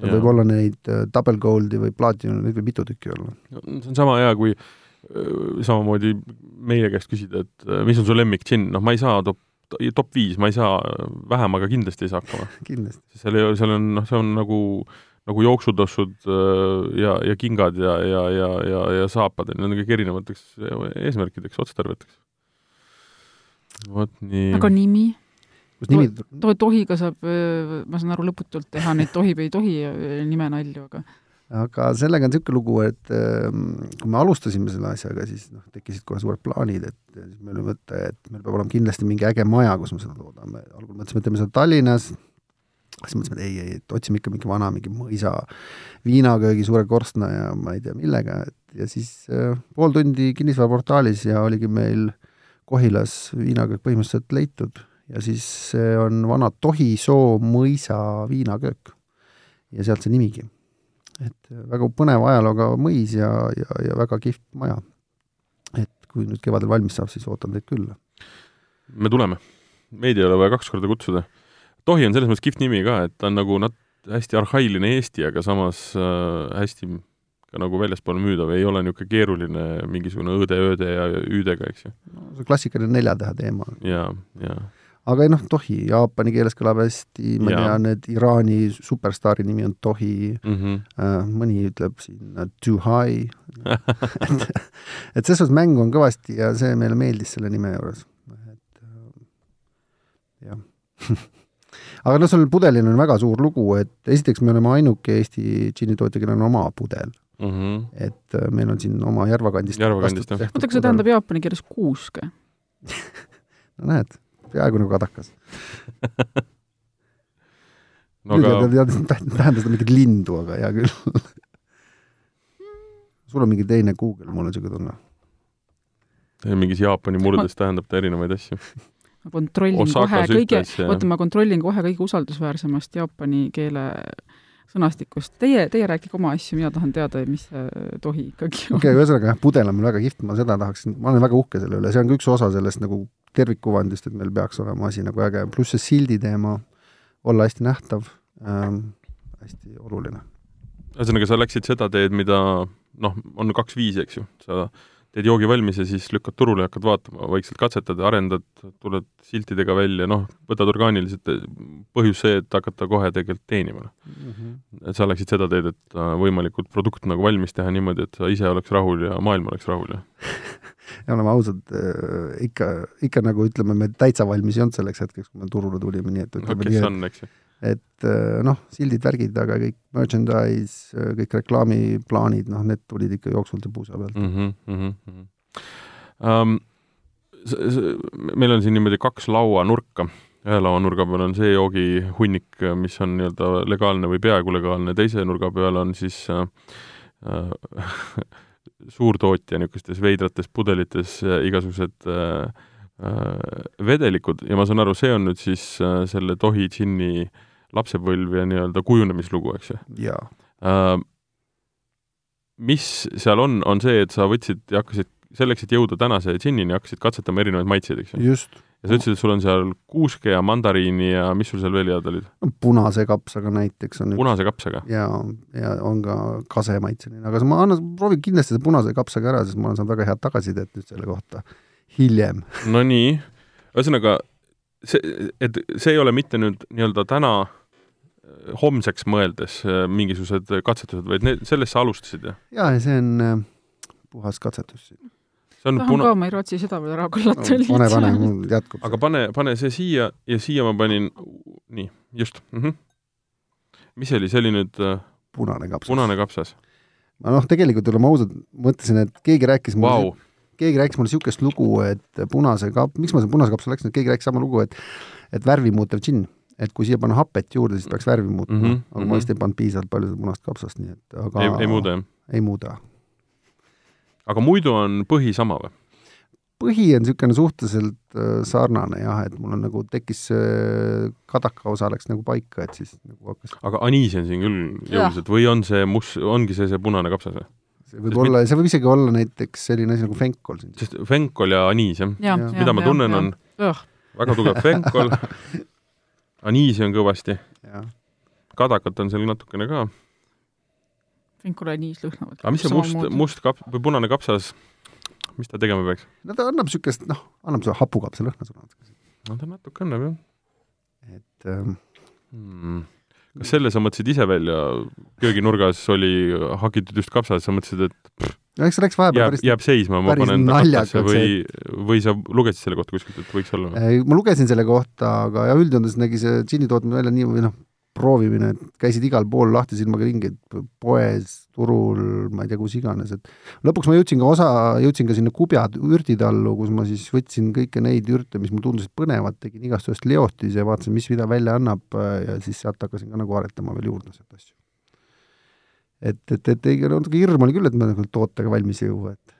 seal võib olla neid uh, double gold'i või platinum, neid võib mitu tükki olla. see on sama hea, kui äh, Äh, samamoodi meie käest küsida, et äh, mis on su lemmik džinn, noh, ma ei saa top, top viis, ma ei saa vähem, aga kindlasti ei saa hakkama kindlasti. seal ei ole, seal on, noh, see on nagu, nagu jooksutossud äh, ja, ja kingad ja, ja, ja, ja, ja saapad, need on kõik erinevateks eesmärkideks, otstarveteks. vot nii. aga nimi? Kus nimi to-, tohiga saab, ma saan aru, lõputult teha neid tohib, ei tohi nimenalju, aga aga sellega on niisugune lugu, et kui me alustasime selle asjaga, siis noh, tekkisid kohe suured plaanid, et siis meil oli mõte, et meil peab olema kindlasti mingi äge maja, kus me seda toodame. algul mõtlesime, et teeme seda Tallinnas, siis mõtlesime, et ei, ei, et otsime ikka mingi vana, mingi mõisa viinaköögi suure korstna ja ma ei tea millega, et ja siis äh, pool tundi kinnisvaraportaalis ja oligi meil Kohilas viinaköök põhimõtteliselt leitud ja siis see on vana Tohisoo mõisa viinaköök. ja sealt see nimigi et äh, väga põneva ajalooga mõis ja, ja, ja väga kihvt maja. et kui nüüd kevadel valmis saab, siis ootan teid külla. me tuleme. meid ei ole vaja kaks korda kutsuda. Tohi on selles mõttes kihvt nimi ka, et ta on nagu nat-, hästi arhailine Eesti, aga samas äh, hästi ka nagu väljaspool müüdav, ei ole niisugune keeruline mingisugune õõde, ööde ja üüdega, eks ju. no see klassikaline neljatähe teema. jaa, jaa aga ei noh, Tohi, jaapani keeles kõlab hästi, ma tean, et Iraani superstaari nimi on Tohi. Mm, -hmm. mõni ütleb siin uh, too high. Et, et selles suhtes mängu on kõvasti ja see meile meeldis selle nime juures, et uh, jah. Aga noh, sellel pudelil on väga suur lugu, et esiteks me oleme ainuke Eesti džinnitootja, kellel on oma pudel. Mm. -hmm. et meil on siin oma Järva kandist oota, kas see tähendab jaapani keeles kuuske? No näed peaaegu nagu kadakas no aga tead, tähendas ta mingit lindu, aga hea küll sul on mingi teine Google, mul on niisugune tunne. mingis Jaapani murdes ma... tähendab ta erinevaid asju. ma kontrollin Osakas kohe kõige, oota, ma kontrollin kohe kõige usaldusväärsemast jaapani keele sõnastikust. Teie, teie rääkige oma asju, mina tahan teada, mis see tohi ikkagi on. okei okay,, ühesõnaga jah, pudel on mul väga kihvt, ma seda tahaksin, ma olen väga uhke selle üle, see on ka üks osa sellest nagu tervikkuvandist, et meil peaks olema asi nagu äge, pluss see sildi teema, olla hästi nähtav ähm,, hästi oluline. ühesõnaga, sa läksid seda teed, mida noh, on kaks viisi, eks ju, sa teed joogi valmis ja siis lükkad turule ja hakkad vaatama, vaikselt katsetad ja arendad, tuled siltidega välja, noh, võtad orgaaniliselt, põhjus see, et hakata kohe tegelikult teenima mm. -hmm. et sa läksid seda teed, et äh, võimalikult produkt nagu valmis teha niimoodi, et sa ise oleks rahul ja maailm oleks rahul ja ja oleme ausad, äh, ikka, ikka nagu ütleme, me täitsa valmis ei olnud selleks hetkeks, kui me turule tulime, nii et ütleme no, nii, et on, eks ju et äh, noh, sildid, värgid, aga kõik merchandise, äh, kõik reklaamiplaanid, noh, need tulid ikka jooksvalt ja puusa pealt mm. -hmm, mm -hmm. Um, meil on siin niimoodi kaks lauanurka, ühe lauanurga peal on see joogihunnik, mis on nii-öelda legaalne või peaaegu legaalne, teise nurga peal on siis äh, äh, suurtootja niisugustes veidrates pudelites äh, igasugused äh, äh, vedelikud ja ma saan aru, see on nüüd siis äh, selle Tohi džinni lapsepõlv ja nii-öelda kujunemislugu, eks ju. jaa äh,. mis seal on, on see, et sa võtsid ja hakkasid selleks, et jõuda tänase džinnini, hakkasid katsetama erinevaid maitseid, eks ju? just. Ja sa ütlesid, et sul on seal kuuske ja mandariini ja mis sul seal veel head olid? punase kapsaga näiteks on punase kapsaga? ja, ja on ka kasemaitseline, aga ma annan, proovin kindlasti selle punase kapsaga ära, sest ma olen saanud väga head tagasisidet nüüd selle kohta hiljem. Nonii, ühesõnaga see, et see ei ole mitte nüüd nii-öelda täna äh, homseks mõeldes äh, mingisugused katsetused, vaid need, sellest sa alustasid, jah? jaa, ja see on äh, puhas katsetus siin see on tahan puna... ka, ma ei rootsi seda veel ära kullata no,. pane, pane, mul jätkub. aga pane, pane see siia ja siia ma panin, nii, just mm. -hmm. mis see oli, see oli nüüd uh... punane kapsas. punane kapsas. ma noh, tegelikult oleme ausad, mõtlesin, et keegi rääkis mulle wow. keegi rääkis mulle niisugust lugu, et punase kap-, miks ma selle punase kapsa läksin, et keegi rääkis sama lugu, et et värvi muutev džinn et kui siia panna hapet juurde, siis peaks värvi muutma mm, -hmm, aga mm -hmm. ma vist ei pannud piisavalt palju seda punast kapsast, nii et aga ei, ei muuda, jah? ei muuda aga muidu on põhi sama või? põhi on niisugune suhteliselt äh, sarnane jah, et mul on nagu tekkis see kadaka osa läks nagu paika, et siis nagu hakkas aga aniis on siin küll jõuliselt või on see must, ongi see see punane kapsas või? see võib Sest olla, see võib isegi olla näiteks selline asi nagu fenkol siin. sest fenkol ja aniis jah ja, ja, mida ja, ma tunnen, on ja. väga tugev fenkol aniisi on kõvasti. kadakat on seal natukene ka Fenkula ja niis lõhnavad. aga mis see must, must kap- või punane kapsas, mis ta tegema peaks? no ta annab niisugust, noh, annab seda hapukapsa lõhna sulle natuke. no ta natuke annab, jah. et ähm, hmm. kas selle sa mõtlesid ise välja, kööginurgas oli hakitud just kapsas, sa mõtlesid, et pff, no eks see läks vahepeal jääb, päris jääb seisma, ma panen takakasse või, või sa lugesid selle kohta kuskilt, et võiks olla? ma lugesin selle kohta, aga ja üldjoontes nägi see džinni tootmine välja nii, või noh, proovimine, käisid igal pool lahti silmaga ringi, poes, turul, ma ei tea, kus iganes, et lõpuks ma jõudsin ka osa, jõudsin ka sinna kubja ürditallu, kus ma siis võtsin kõiki neid ürte, mis mulle tundusid põnevad, tegin igast ühest leotis ja vaatasin, mis mida välja annab ja siis sealt hakkasin ka nagu aretama veel juurde sealt asju. et, et, et ei, natuke hirm oli küll, et ma nagu tootega valmis ei jõua, et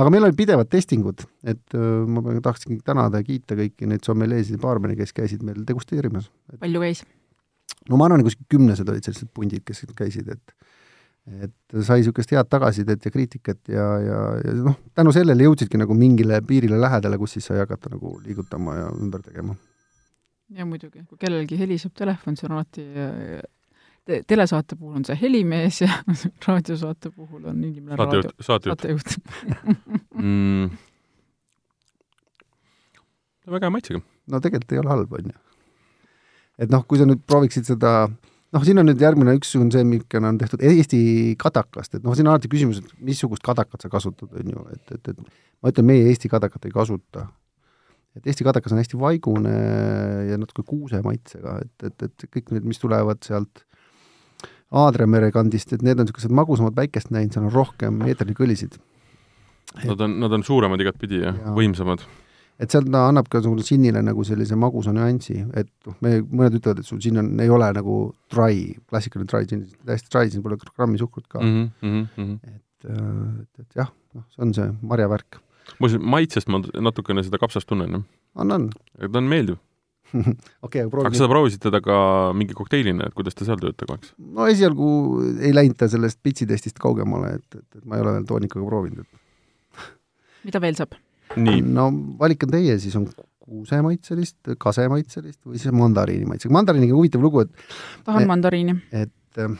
aga meil olid pidevad testingud, et äh, ma tahaksingi tänada ja kiita kõiki neid sommeleesid ja baarmene, kes käisid meil degusteerimas. palju käis? no ma arvan, kuskil kümnesed olid sellised pundid, kes käisid, et et sai niisugust head tagasisidet ja kriitikat ja, ja, ja noh, tänu sellele jõudsidki nagu mingile piirile lähedale, kus siis sai hakata nagu liigutama ja ümber tegema. ja muidugi, kui kellelgi heliseb telefon, see on alati te telesaate puhul on see helimees ja raadiosaate puhul on inimene saatejuht, saatejuht, mm. väga hea maitsega. no tegelikult ei ole halb, on ju. et noh, kui sa nüüd prooviksid seda noh, siin on nüüd järgmine üks on see, milline on tehtud Eesti kadakast, et noh, siin on alati küsimus, et missugust kadakat sa kasutad, on ju, et, et, et ma ütlen, meie Eesti kadakat ei kasuta. et Eesti kadakas on hästi vaigune ja natuke kuuse maitsega, et, et, et kõik need, mis tulevad sealt Aadria mere kandist, et need on niisugused magusamad päikest näinud, seal on rohkem eeterlikõlisid. Nad on, nad on suuremad igatpidi ja, ja võimsamad. et sealt ta annab ka sulle džinnile nagu sellise magusa nüansi, et noh, me, mõned ütlevad, et sul džinn on, ei ole nagu dry, klassikaline dry džinn, täiesti dry, siin pole grammi suhkrut ka mm. -hmm. et, äh, et, et jah, noh, see on see marjavärk. muuseas, maitsest ma natukene seda kapsast tunnen, jah. on, on. ta on meeldiv okei, aga proovi aga sa proovisid teda ka mingi kokteilina, et kuidas ta seal töötab, eks? no esialgu ei läinud ta sellest pitsitestist kaugemale, et, et, et ma ei ole veel toonikaga proovinud, et mida veel saab? no valik on teie, siis on kuusemaitselist, kasemaitselist või siis mandariini maitsega. mandariiniga huvitav lugu, et tahan mandariini. et äh,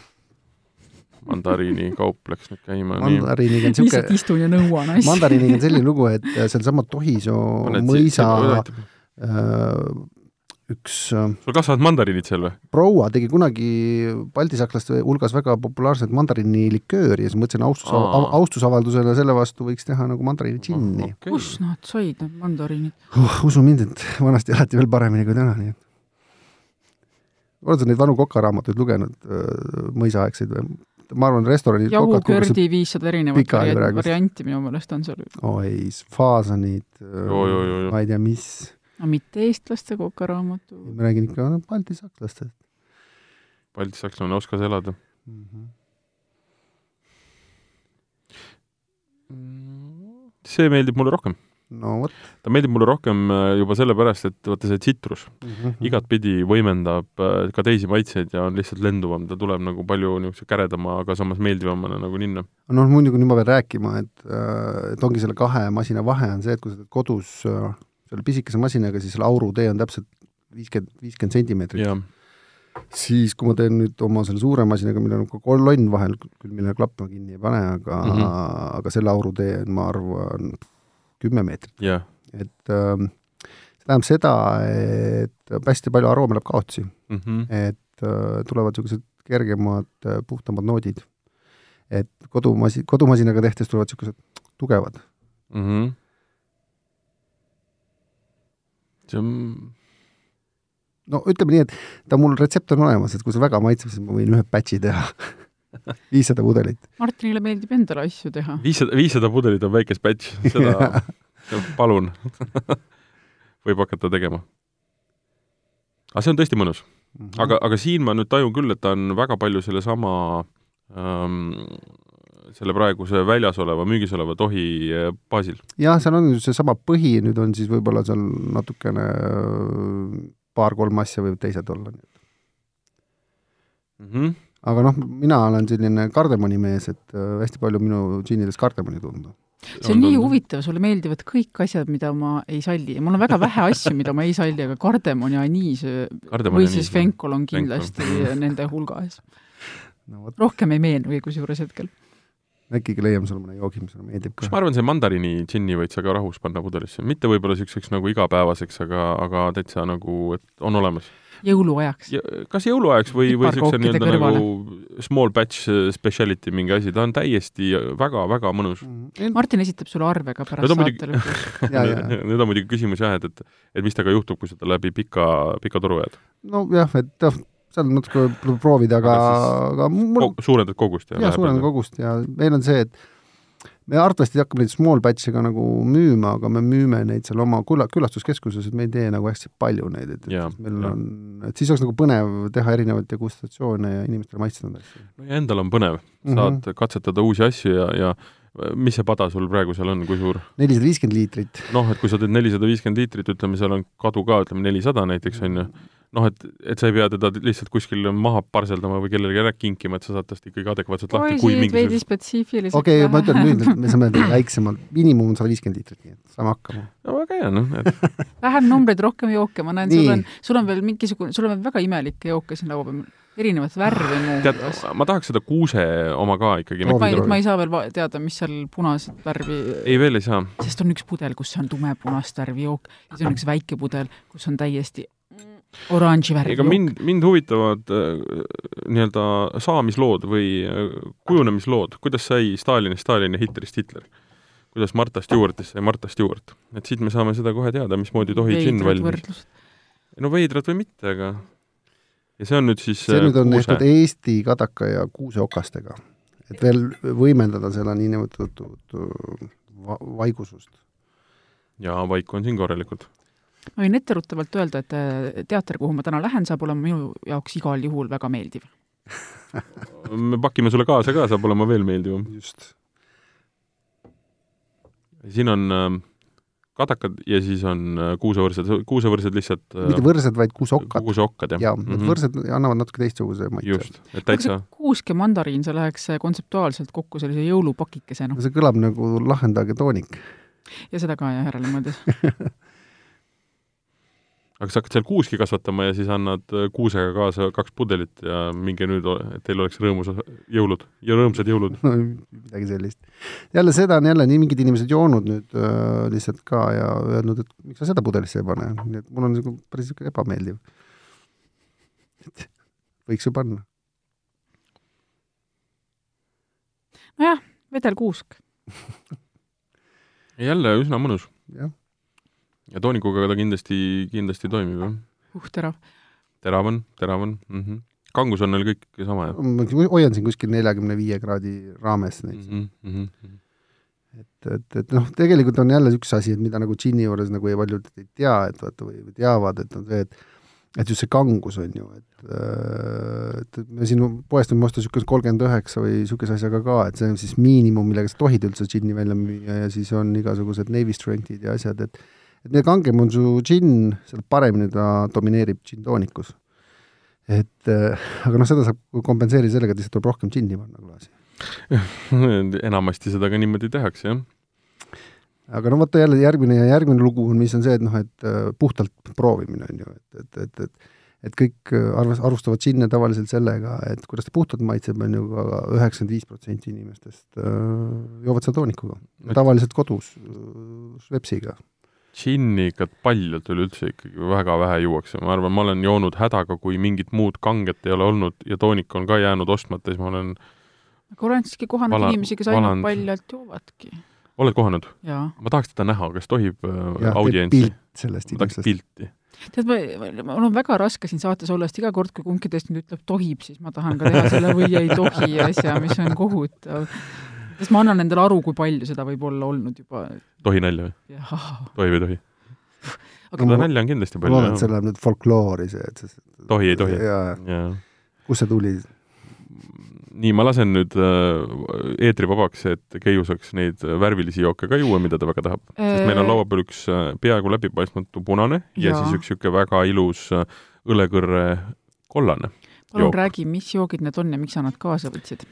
mandariini kaup läks nüüd käima. mandariiniga on niisugune lihtsalt istun ja nõuan asju. mandariiniga on selline lugu, et sealsama Tohisoo mõisa äh, üks äh, sul kasvavad mandariinid seal või? proua tegi kunagi baltisakslaste hulgas väga populaarset mandariinilikööri ja siis mõtlesin austus, austusavaldusena selle vastu võiks teha nagu mandariini džinni oh,. Okay. kus nad said, need mandariinid uh,? usu mind, et vanasti elati veel paremini kui täna, nii et oled sa neid vanu kokaraamatuid lugenud, äh, mõisaaegseid või? ma arvan, restoranid jahukördi viissada erinevat varianti minu meelest on seal. oi, faasanid, ma ei tea, mis no mitte eestlaste kokaraamatu. ma räägin ikka no, baltisakslastest. baltisakslane oskas elada mm. -hmm. see meeldib mulle rohkem. no vot. ta meeldib mulle rohkem äh, juba sellepärast, et vaata see tsitrus mm -hmm. igatpidi võimendab äh, ka teisi maitseid ja on lihtsalt lenduvam, ta tuleb nagu palju niisuguse käredama, aga samas meeldivamana nagu ninna. noh, muidugi nüüd ma pean rääkima, et, äh, et ongi selle kahe masina vahe on see, et kui sa teed kodus selle pisikese masinaga, siis selle aurutee on täpselt viiskümmend, viiskümmend sentimeetrit siis kui ma teen nüüd oma selle suure masinaga, millel on ka kolonn vahel, küll millele klapp ma kinni ei pane, aga mm, -hmm. aga selle aurutee on, ma arvan, kümme meetrit yeah.. et äh, see tähendab seda, et hästi palju aroome läheb kaotsi mm. -hmm. et äh, tulevad niisugused kergemad, äh, puhtamad noodid. et kodumasi-, kodumasinaga tehtes tulevad niisugused tugevad mm. -hmm. See on no ütleme nii, et ta mul retsept on olemas, et kui see väga maitseb, siis ma võin ühe batch'i teha viissada pudelit. Martinile meeldib endale asju teha. viissada, viissada pudelit on väikest batch, seda palun võib hakata tegema. aga see on tõesti mõnus mm. -hmm. aga, aga siin ma nüüd tajun küll, et ta on väga palju sellesama ähm, selle praeguse väljas oleva, müügis oleva tohi äh, baasil. jah, seal on seesama põhi, nüüd on siis võib-olla seal natukene paar-kolm asja võivad teised olla, mm. -hmm. aga noh, mina olen selline kardemonimees, et äh, hästi palju minu džinnides kardemoni tunda. see on, on nii on. huvitav, sulle meeldivad kõik asjad, mida ma ei salli ja mul on väga vähe asju, mida ma ei salli, aga kardemoni aniis või siis fenkol on kindlasti fenkol. nende hulgas no,. rohkem ei meenugi kusjuures hetkel äkki leiame sulle mõne joogi, mis sulle meeldib ka. ma arvan, see mandariini džinni võid sa ka rahus panna pudelisse, mitte võib-olla niisuguseks nagu igapäevaseks, aga, aga täitsa nagu, et on olemas. jõuluajaks ja,? kas jõuluajaks või, või niisuguse nii-öelda nagu small batch speciality mingi asi, ta on täiesti väga-väga mõnus mm. -hmm. Martin esitab sulle arve ka pärast saate lõpus. nüüd on muidugi küsimus jah, et, et et mis temaga juhtub, kui sa ta läbi pika, pika toru ajad? nojah, et noh, seal natuke proovida, aga, aga mul suurendad kogust ja? jaa, suurendan kogust ja meil on see, et me arvatavasti hakkame neid small batch'e ka nagu müüma, aga me müüme neid seal oma küla, külastuskeskuses, et me ei tee nagu hästi palju neid, et, et meil ja. on, et siis oleks nagu põnev teha erinevaid degustatsioone ja inimestele maitseda neid asju. no ja endal on põnev, saad mm -hmm. katsetada uusi asju ja, ja mis see pada sul praegu seal on, kui suur? nelisada viiskümmend liitrit. noh, et kui sa teed nelisada viiskümmend liitrit, ütleme, seal on kadu ka, ütleme nelisada näiteks, on ju, noh, et, et sa ei pea teda lihtsalt kuskil maha parseldama või kellelegi ära kinkima, et sa saad tast ikkagi adekvaatselt lahti, kui mingisugust veidi spetsiifiliselt. okei okay,, ma ütlen nüüd, et me saame väiksemalt, miinimum on sada viiskümmend liitrit, nii et saame hakkama. no väga hea, noh et... vähem numbreid, rohkem jooke, ma näen, sul on, sul on veel mingisugune, sul on veel väga imelikke jooke siin laua peal erinevat värvi muuhulgas. ma tahaks seda kuuse oma ka ikkagi. ma ei, ma ei saa veel teada, mis seal punast värvi ei, veel ei saa. sest on üks pudel, kus on tumepunast värvi jook ja siis on üks väike pudel, kus on täiesti oranži värv. ega mind, mind huvitavad äh, nii-öelda saamislood või äh, kujunemislood, kuidas sai Stalinist Stalin ja Hitlerist Hitler. kuidas Marta Stewartist sai Marta Stewart. et siit me saame seda kohe teada, mismoodi tohi džinn valmis. no veidrad või mitte, aga ja see on nüüd siis see nüüd on tehtud Eesti kadaka ja kuuseokastega. et veel võimendada selle niinimetatud va vaigusust. jaa, vaiku on siin korralikult ma võin etteruttavalt öelda, et äh, teater, kuhu ma täna lähen, saab olema minu jaoks igal juhul väga meeldiv me pakime sulle kaasa ka, saab olema veel meeldivam. just. siin on äh, kadakad ja siis on äh, kuusevõrsed, kuusevõrsed lihtsalt äh, mitte võrsed, vaid kuuseokkad. kuuseokkad, jah. jaa, need mm -hmm. võrsed annavad natuke teistsuguse maitse. just, et täitsa kuusk ja mandariin, see läheks kontseptuaalselt kokku sellise jõulupakikesena no.. see kõlab nagu lahendage toonik. ja seda ka, jah, järele mõeldes aga sa hakkad seal kuuski kasvatama ja siis annad äh, kuusega kaasa kaks pudelit ja minge nüüd, et teil oleks rõõmus jõulud ja rõõmsad jõulud no,. midagi sellist. jälle seda on jälle nii mingid inimesed joonud nüüd äh, lihtsalt ka ja öelnud, et miks sa seda pudelisse ei pane, nii et mul on nagu päris niisugune ebameeldiv. et võiks ju panna. nojah, vedelkuusk jälle üsna mõnus. jah ja toonikuga ta kindlasti, kindlasti toimib, jah. uh, terav. terav on, terav on mm. -hmm. kangus on neil kõik sama, jah? ma hoian siin kuskil neljakümne viie kraadi raames neid mm. -hmm. et, et, et noh, tegelikult on jälle üks asi, et mida nagu džinni juures nagu ei paljud ei tea, et vaata, või, teavad, et on see, et et just see kangus on ju, et, et, et me siin poest võime osta niisuguse kolmkümmend üheksa või niisuguse asjaga ka, et see on siis miinimum, millega sa tohid üldse džinni välja müüa ja siis on igasugused Navy Strength'id ja asjad, et et mida kangem on su džinn, seda paremini ta domineerib džinntoonikus. et aga noh, seda saab kompenseerida sellega, et lihtsalt tuleb rohkem džinni panna klaasi enamasti seda ka niimoodi tehakse, jah aga no vaata jälle järgmine ja järgmine lugu on, mis on see, et noh, et äh, puhtalt proovimine on ju, et, et, et, et et kõik äh, arvas, arvustavad sinna tavaliselt sellega, et kuidas ta puhtalt maitseb, on ju ka üheksakümmend viis protsenti inimestest äh, joovad seda toonikuga. tavaliselt kodus švepsiga. Džinni ikka paljalt üleüldse ikkagi väga vähe juuakse, ma arvan, ma olen joonud hädaga, kui mingit muud kanget ei ole olnud ja toonik on ka jäänud ostmata, siis ma olen aga olen siiski kohanud vala, inimesi, kes ainult paljalt joovadki oled kohanud? ma tahaks teda näha, kas tohib äh, audientsi? sellest inimesest. pilti. tead, ma, mul on väga raske siin saates olla, sest iga kord, kui kumbki teist nüüd ütleb tohib, siis ma tahan ka teha selle või ei tohi asja, mis on kohutav. Sest ma annan endale aru, kui palju seda võib olla olnud juba. tohi nalja või? tohib, ei tohi? aga seda nalja on kindlasti palju. ma loodan, et see läheb nüüd folkloori, see, et see tohi, ei tohi? kust see tuli? nii, ma lasen nüüd äh, eetri vabaks, et Keiu saaks neid värvilisi jooke ka juua, mida ta väga tahab. sest meil on laua peal üks äh, peaaegu läbipaistmatu punane ja, ja siis üks niisugune väga ilus äh, õlekõrre kollane. palun räägi, mis joogid need on ja miks sa nad kaasa võtsid?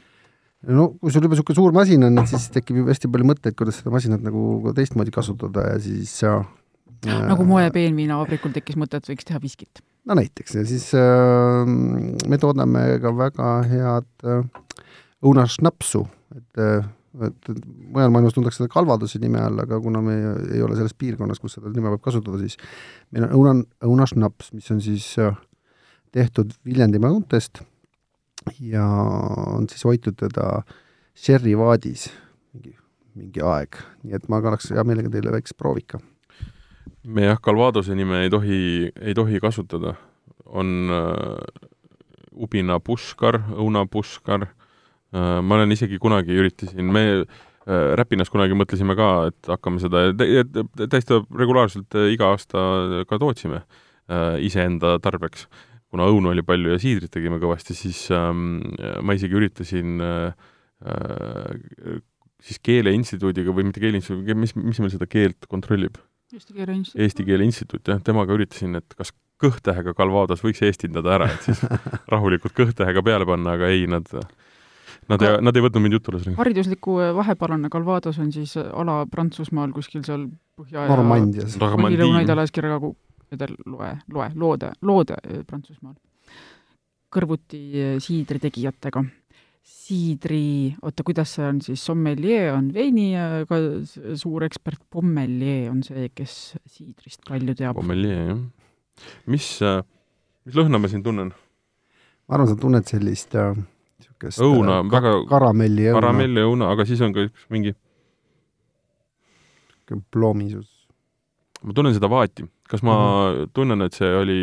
No kui sul juba niisugune suur masin on, et siis tekib ju hästi palju mõtteid, kuidas seda masinat nagu teistmoodi kasutada ja siis ja, nagu moe peenviinavabrikul tekkis mõte, et võiks teha viskit. No näiteks ja siis äh, me toodame ka väga head äh, õunašnapsu, et äh, et mujal maailmas tuntakse seda kalvaduse nime all, aga kuna me ei ole selles piirkonnas, kus seda nime võib kasutada, siis meil on õuna, õunašnaps, mis on siis äh, tehtud Viljandimaa õuntest ja on siis hoitud teda sherry vaadis mingi, mingi aeg, nii et ma kannaks hea meelega teile väikse proovika me jah, Calvadose nime ei tohi, ei tohi kasutada. on äh, ubina puškar, õunapuškar äh,, ma olen isegi kunagi üritasin, me äh, Räpinas kunagi mõtlesime ka, et hakkame seda täiesti regulaarselt äh, iga aasta ka tootsime äh, iseenda tarbeks. Kuna õunu oli palju ja siidrit tegime kõvasti, siis ähm, ma isegi üritasin äh, äh, siis Keeleinstituudiga või mitte Keeleinstituudiga, mis, mis meil seda keelt kontrollib? Eesti Keele Instituut. Eesti Keele Instituut, jah, temaga üritasin, et kas kõhtähega Calvados võiks eestindada ära, et siis rahulikult kõhtähega peale panna, aga ei, nad Nad ei, nad ei võtnud mind jutule sellega. haridusliku vahepalane Calvados on siis ala Prantsusmaal kuskil seal Põhja- ja Normandias. Lõuna-Itaalias kirjaga loe, loe, loode, loode Prantsusmaal. kõrvuti siidri tegijatega siidri, oota, kuidas see on siis, sommelier on veini ka suur ekspert, pommelier on see, kes siidrist palju teab. pommelier, jah. mis, mis lõhna ma siin tunnen? ma arvan, sa tunned sellist niisugust õuna äh,, väga karamelli õuna. karamelli õuna, aga siis on ka üks mingi ploomisus. Ma tunnen seda vaati kas ma mm -hmm. tunnen, et see oli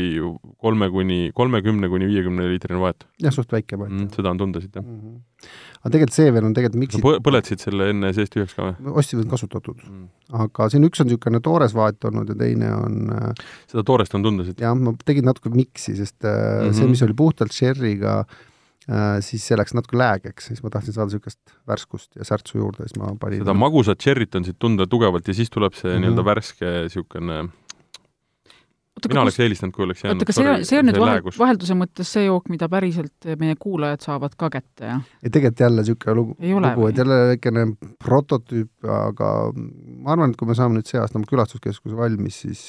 kolme kuni, kolmekümne kuni viiekümne liitrine vaat? jah, suht väike vaat mm,. seda on tunda siit, jah mm. -hmm. aga tegelikult see veel on tegelikult miks sa põletasid selle enne seest tühjaks ka või? ostsin kasutatud mm.. aga siin üks on niisugune toores vaat olnud ja teine on äh, seda toorest on tunda siit? jah, ma tegin natuke miksi, sest mm -hmm. see, mis oli puhtalt sherry'ga Äh, siis see läks natuke läägeks, siis ma tahtsin saada niisugust värskust ja särtsu juurde, siis ma panin seda magusat tšerrit on siit tunda tugevalt ja siis tuleb see mm -hmm. nii-öelda värske niisugune mina oleks eelistanud, kui oleks jäänud oota, kas see, see on nüüd vahel, vahelduse mõttes see jook, mida päriselt meie kuulajad saavad ka kätte, jah? ei, tegelikult jälle niisugune lugu, lugu, et jälle väikene prototüüp, aga ma arvan, et kui me saame nüüd see aasta oma külastuskeskuse valmis, siis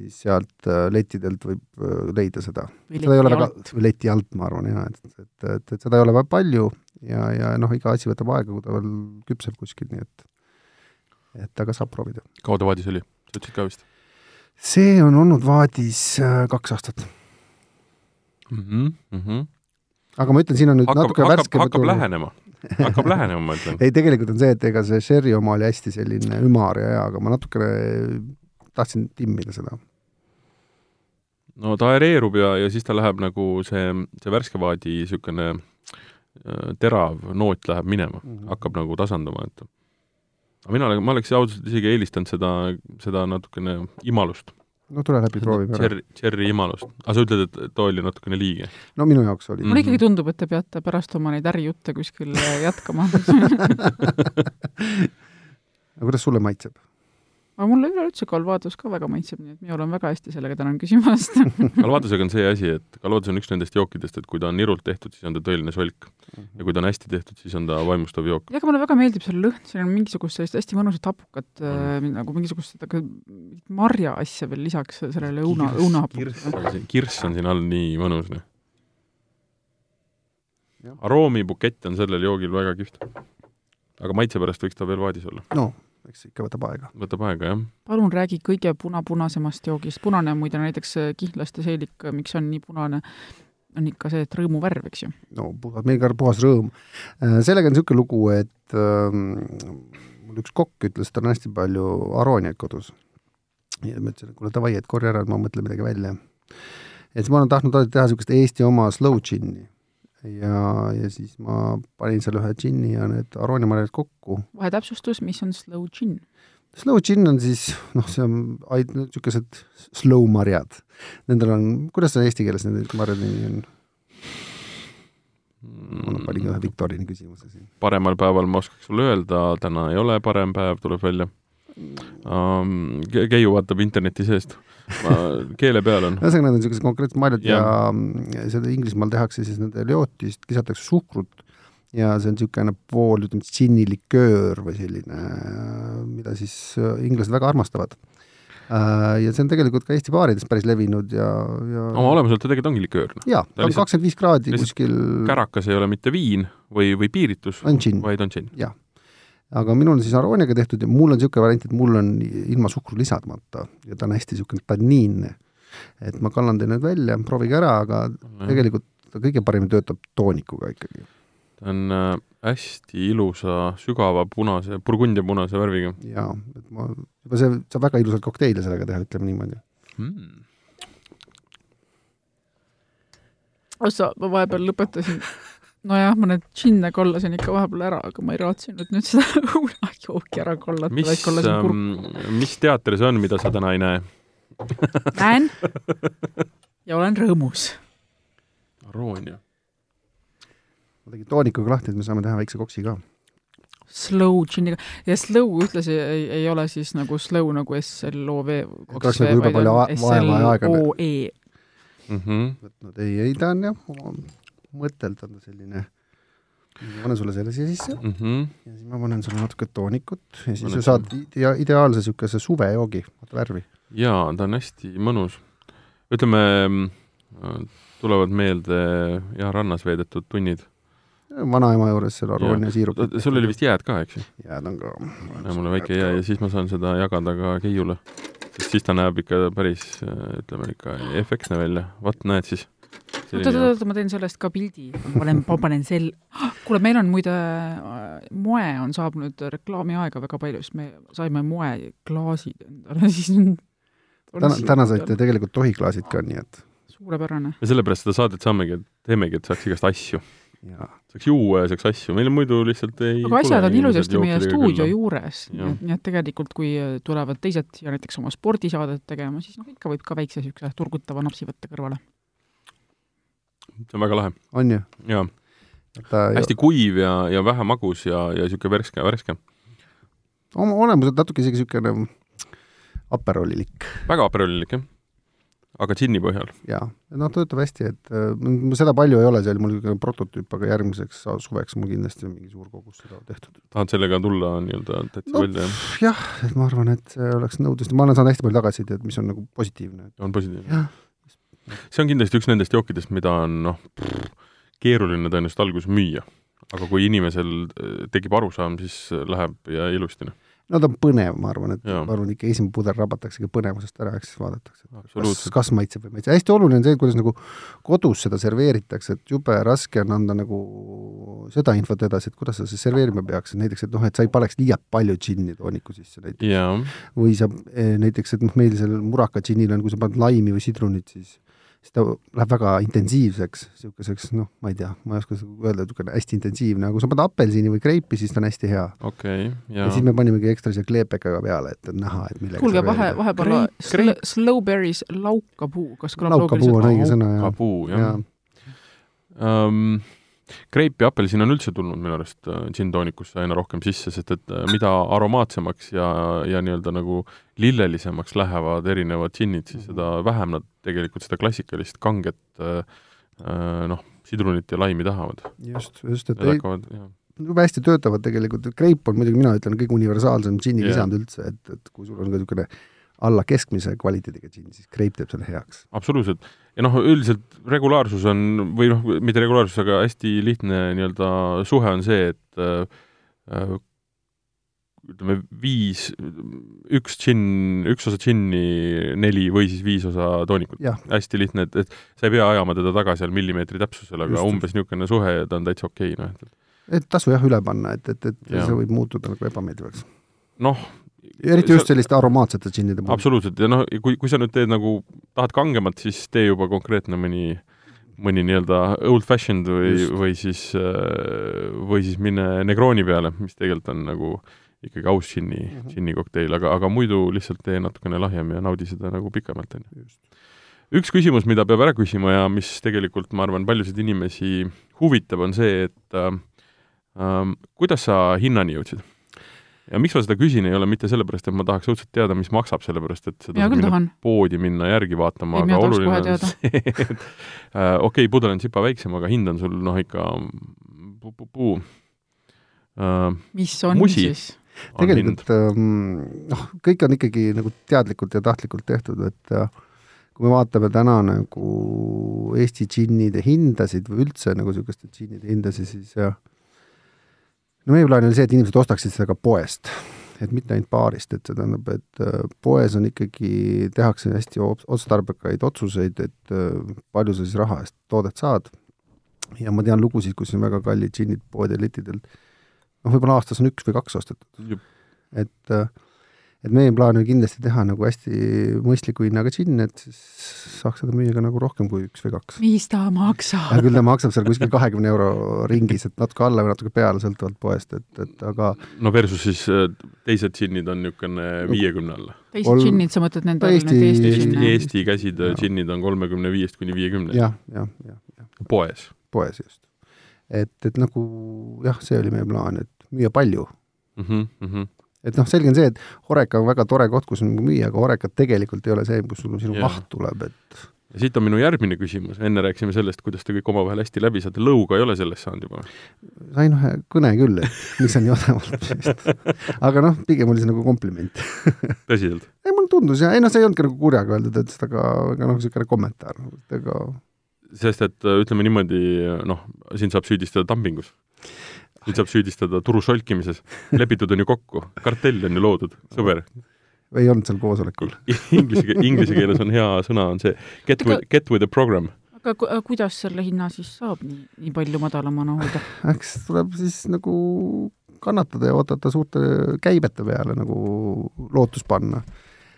siis sealt äh, lettidelt võib äh, leida seda. seda ei ole väga, leti alt, ma arvan, jah, et, et, et, et seda ei ole väga palju ja, ja noh, iga asi võtab aega, kui ta veel küpseb kuskil, nii et et aga saab proovida. kaua ta vaadis oli? sa ütlesid ka vist? see on olnud vaadis äh, kaks aastat mm. -hmm, mm -hmm. aga ma ütlen, siin on nüüd hakkab, natuke värske hakkab, hakkab lähenema hakkab lähenema, ma ütlen. ei, tegelikult on see, et ega see Sherry oma oli hästi selline ümar ja hea, aga ma natukene tahtsin timmida seda. No ta aereerub ja, ja siis ta läheb nagu see, see värske vaadi niisugune äh, terav noot läheb minema mm, -hmm. hakkab nagu tasanduma, et aga mina, ma oleks ausalt isegi eelistanud seda, seda natukene imalust no tule läbi, proovime ära. Cherry, cherry imalust. aga sa ütled, et too oli natukene liige? no minu jaoks oli. mulle ikkagi tundub, et te peate pärast oma neid ärijutte kuskil jätkama aga kuidas sulle maitseb? Aga mulle üleüldse kalvaadus ka väga maitseb, nii et minul on väga hästi sellega tänan küsimast kalvaadusega on see asi, et kalvaadus on üks nendest jookidest, et kui ta on nirult tehtud, siis on ta tõeline solk. ja kui ta on hästi tehtud, siis on ta vaimustav jook. jah, aga mulle väga meeldib selle lõhn, seal on mingisugust sellist hästi mõnusat hapukat mm., nagu mingisugust seda marja asja veel lisaks sellele õuna, õunahapukale. kirss on siin all nii mõnus, noh. aroomibukett on sellel joogil väga kihvt. aga maitse pärast võiks ta veel vaadis olla. no eks ikka võtab aega. võtab aega, jah. palun räägi kõige puna-punasemast joogist, punane muide näiteks äh, kihnlaste seelik, äh, miks on nii punane, on ikka see, et rõõmuvärv, eks ju. no puhas, meil ka puhas rõõm. Äh, sellega on niisugune lugu, et ähm, mul üks kokk ütles, et tal on hästi palju arooniaid kodus. ja ma ütlesin, et kuule davai, et korja ära, et ma mõtlen midagi välja. et siis ma olen tahtnud alati teha niisugust Eesti oma slow džinni ja, ja siis ma panin seal ühe džinni ja need arooniamarjad kokku. vahetäpsustus, mis on slow gin? Slow gin on siis, noh, see on ainult niisugused slow marjad. Nendel on, kuidas see eesti keeles nende marjade nimi on? ma panin ühe Viktorini küsimuse siin. paremal päeval ma oskaks sulle öelda, täna ei ole parem päev, tuleb välja um,. Keiu vaatab interneti seest ma, keele peal on. ühesõnaga, need on niisugused konkreetsed marjad ja, ja seda Inglismaal tehakse siis nende ljootist, lisatakse suhkrut ja see on niisugune pool, ütleme, džinniliköör või selline, mida siis inglased väga armastavad äh, ja see on tegelikult ka Eesti baarides päris levinud ja, ja oma olemuselt ta tegelikult ongi liköör. Noh. jaa, ta on kakskümmend viis kraadi kuskil kärakas ei ole mitte viin või, või piiritus, vaid on džinn. jah aga minul on siis arooniaga tehtud ja mul on niisugune variant, et mul on ilma suhkru lisamata ja ta on hästi niisugune tanniinne. et ma kallan teile nüüd välja, proovige ära, aga mm. tegelikult ta kõige paremini töötab toonikuga ikkagi. ta on äh, hästi ilusa sügava punase, burgundia punase värviga. jaa, et ma, juba see, saab väga ilusat kokteile sellega teha, ütleme niimoodi mm.. ossa, ma vahepeal lõpetasin nojah, ma need džinne kollasin ikka vahepeal ära, aga ma ei raatsinud nüüd seda õunajooki ära kollata, vaid kollasin kurku. Ähm, mis teater see on, mida sa täna ei näe näen ja olen rõõmus. Aroonia. ma tegin toonikuga lahti, et me saame teha väikse koksi ka. Slow džinniga ja slow ühtlasi ei, ei ole siis nagu slow nagu S L O V. oleks nagu jube palju vaeva ja aega. O E. Mhm. võtnud, ei, ei ta on jah mõtelda selline, ma panen sulle selle siia sisse mm -hmm. ja siis ma panen sulle natuke toonikut ja siis sa saad idea-, ideaalse niisuguse suvejoogi, vaata värvi. jaa, ta on hästi mõnus. ütleme, tulevad meelde jah, rannas veedetud tunnid. vanaema juures selle aroonia siirup. sul oli vist jääd ka, eks ju? jääd on ka. mul on väike jää ja siis ma saan seda jagada ka Keiule. sest siis ta näeb ikka päris, ütleme ikka efektne välja. vot näed siis oota, oota, oota, ma teen sellest ka pildi. ma olen, ma panen sel-, kuule, meil on muide, moe on saabunud reklaamiaega väga palju, sest me saime moeklaasid endale, siis täna, täna saite tegelikult tohiklaasid ka, nii et suurepärane. ja sellepärast seda saadet saamegi, et teemegi, et saaks igast asju. saaks juua ja saaks asju, meil muidu lihtsalt ei aga asjad on ilusasti meie stuudio külla. juures, nii et, nii et tegelikult kui tulevad teised ja näiteks oma spordisaadet tegema, siis noh, ikka võib ka väikse niisuguse turgutava napsi võtta kõrvale see on väga lahe. on ju? jaa. hästi kuiv ja, ja vähe magus ja, ja niisugune värske, värske. oma olemuselt natuke isegi niisugune aperolilik. väga aperolilik, jah aga džinni põhjal? jaa, noh, töötab hästi, et äh, seda palju ei ole, see oli mul niisugune prototüüp, aga järgmiseks suveks mul kindlasti on mingi suur kogus seda tehtud. tahad sellega tulla nii-öelda täitsa no, välja, jah? jah, et ma arvan, et see oleks nõudlust, ma olen saanud hästi palju tagasisidet, mis on nagu positiivne. on positiivne? See on kindlasti üks nendest jookidest, mida on noh, keeruline tõenäoliselt alguses müüa. aga kui inimesel äh, tekib arusaam, siis läheb ja ilusti, noh no ta on põnev, ma arvan, et ja. ma arvan, ikka esimene pudel rabataksegi põnevusest ära, eks siis vaadatakse, kas, kas maitseb või ei maitse. hästi oluline on see, kuidas nagu kodus seda serveeritakse, et jube raske on anda nagu seda infot edasi, et kuidas sa seda serveerima peaks, et näiteks, et noh, et sa ei paneks liialt palju džinni tooniku sisse näiteks või sa eh, näiteks, et noh, meil seal muraka džinnil on, kui sa paned laimi või sidrunit, siis siis ta läheb väga intensiivseks, niisuguseks noh, ma ei tea, ma ei oska öelda, niisugune hästi intensiivne, aga kui sa paned apelsini või kreipi, siis ta on hästi hea. okei okay,, ja ja siis me panimegi ekstra siia kleepekaga peale, et näha, et millega kuulge, vahe, vahepeal sl slowberries laukapuu, kas kõlab laukapuu on õige sõna, jah. laukapuu, jah ja. Um, kreip ja apelsin on üldse tulnud minu arust džinn-toonikusse äh, aina rohkem sisse, sest et äh, mida aromaatsemaks ja, ja nii-öelda nagu lillelisemaks lähevad erinevad džinnid, siis seda mhm. vähem nad tegelikult seda klassikalist kanget äh, noh, sidrunit ja laimi tahavad. just, just, et ei, jube hästi töötavad tegelikult, kreip on muidugi, mina ütlen, kõige universaalsem džinni yeah. lisand üldse, et, et kui sul on ka niisugune alla keskmise kvaliteediga džinn, siis kreip teeb selle heaks. absoluutselt. ja noh, üldiselt regulaarsus on, või noh, mitte regulaarsus, aga hästi lihtne nii-öelda suhe on see, et äh, ütleme, viis, üks džinn, üks osa džinni, neli või siis viis osa toonikut. hästi lihtne, et, et sa ei pea ajama teda taga seal millimeetri täpsusel, aga Just. umbes niisugune suhe ja ta on täitsa okei okay,, noh, et et tasu jah üle panna, et, et, et ja. see võib muutuda nagu ebameeldivaks. noh, eriti just selliste aromaatsete džinnide puhul. absoluutselt, ja noh, kui, kui sa nüüd teed nagu, tahad kangemat, siis tee juba konkreetne mõni, mõni nii-öelda old fashioned või, või siis, äh, või siis mine Negroni peale, mis tegelikult on nagu ikkagi aus džinni mm, -hmm. džinni kokteil, aga, aga muidu lihtsalt tee natukene lahjem ja naudi seda nagu pikemalt, on ju. üks küsimus, mida peab ära küsima ja mis tegelikult, ma arvan, paljusid inimesi huvitab, on see, et äh, äh, kuidas sa hinnani jõudsid? Ja miks ma seda küsin, ei ole mitte sellepärast, et ma tahaks õudselt teada, mis maksab, sellepärast et seda minna poodi minna järgi vaatama, aga oluline on see, et äh, okei okay,, pudel on tsipa väiksem, aga hind on sul noh, ikka puu-puu-puu uh,. mis on musi siis? tegelikult ähm, noh, kõik on ikkagi nagu teadlikult ja tahtlikult tehtud, et äh, kui me vaatame täna nagu Eesti džinnide hindasid või üldse nagu niisuguste džinnide hindasid, siis äh, no meie plaan oli see, et inimesed ostaksid seda ka poest, et mitte ainult baarist, et see tähendab, et äh, poes on ikkagi, tehakse hästi otstarbekaid otsuseid, et äh, palju sa siis raha eest toodet saad. ja ma tean lugusid, kus on väga kallid džinnid poodeliitidel, noh, võib-olla aastas on üks või kaks ostetud. et äh, et meie plaan on kindlasti teha nagu hästi mõistliku hinnaga džinn, et siis saaks seda müüa ka nagu rohkem kui üks või kaks. mis ta maksab? küll ta maksab seal kuskil kahekümne euro ringis, et natuke alla või natuke peale, sõltuvalt poest, et, et aga no versus siis äh, teised džinnid on niisugune viiekümne alla? teised džinnid, sa mõtled nende Eesti, Eesti, Eesti, Eesti käsid džinnid on kolmekümne viiest kuni viiekümne? jah, jah, jah, jah. poes? poes, just. et, et nagu jah, see oli meie plaan, et müüa palju mm. -hmm, mm -hmm et noh, selge on see, et Horeka on väga tore koht, kus nagu müüa, aga Horekat tegelikult ei ole see, kus sul sinu yeah. maht tuleb, et ja siit on minu järgmine küsimus, enne rääkisime sellest, kuidas te kõik omavahel hästi läbi saate, lõuga ei ole sellest saanud juba? sain ühe kõne küll, et miks on nii odavalt vist. aga noh, pigem oli see nagu kompliment tõsiselt? ei, mulle tundus jah, ei noh, see ei olnud ka nagu kurjaga öeldud, et seda ka, aga noh, niisugune kommentaar, ega sest et ütleme niimoodi, noh, sind saab süüdistada dumpingus nüüd saab süüdistada turu solkimises. lepitud on ju kokku, kartell on ju loodud, sõber. ei olnud seal koosolekul Inglise, inglise keeles on hea sõna, on see get with, get with the program. aga ku, kuidas selle hinna siis saab nii, nii palju madalamana hoida? eks tuleb siis nagu kannatada ja oodata suurte käibete peale nagu lootus panna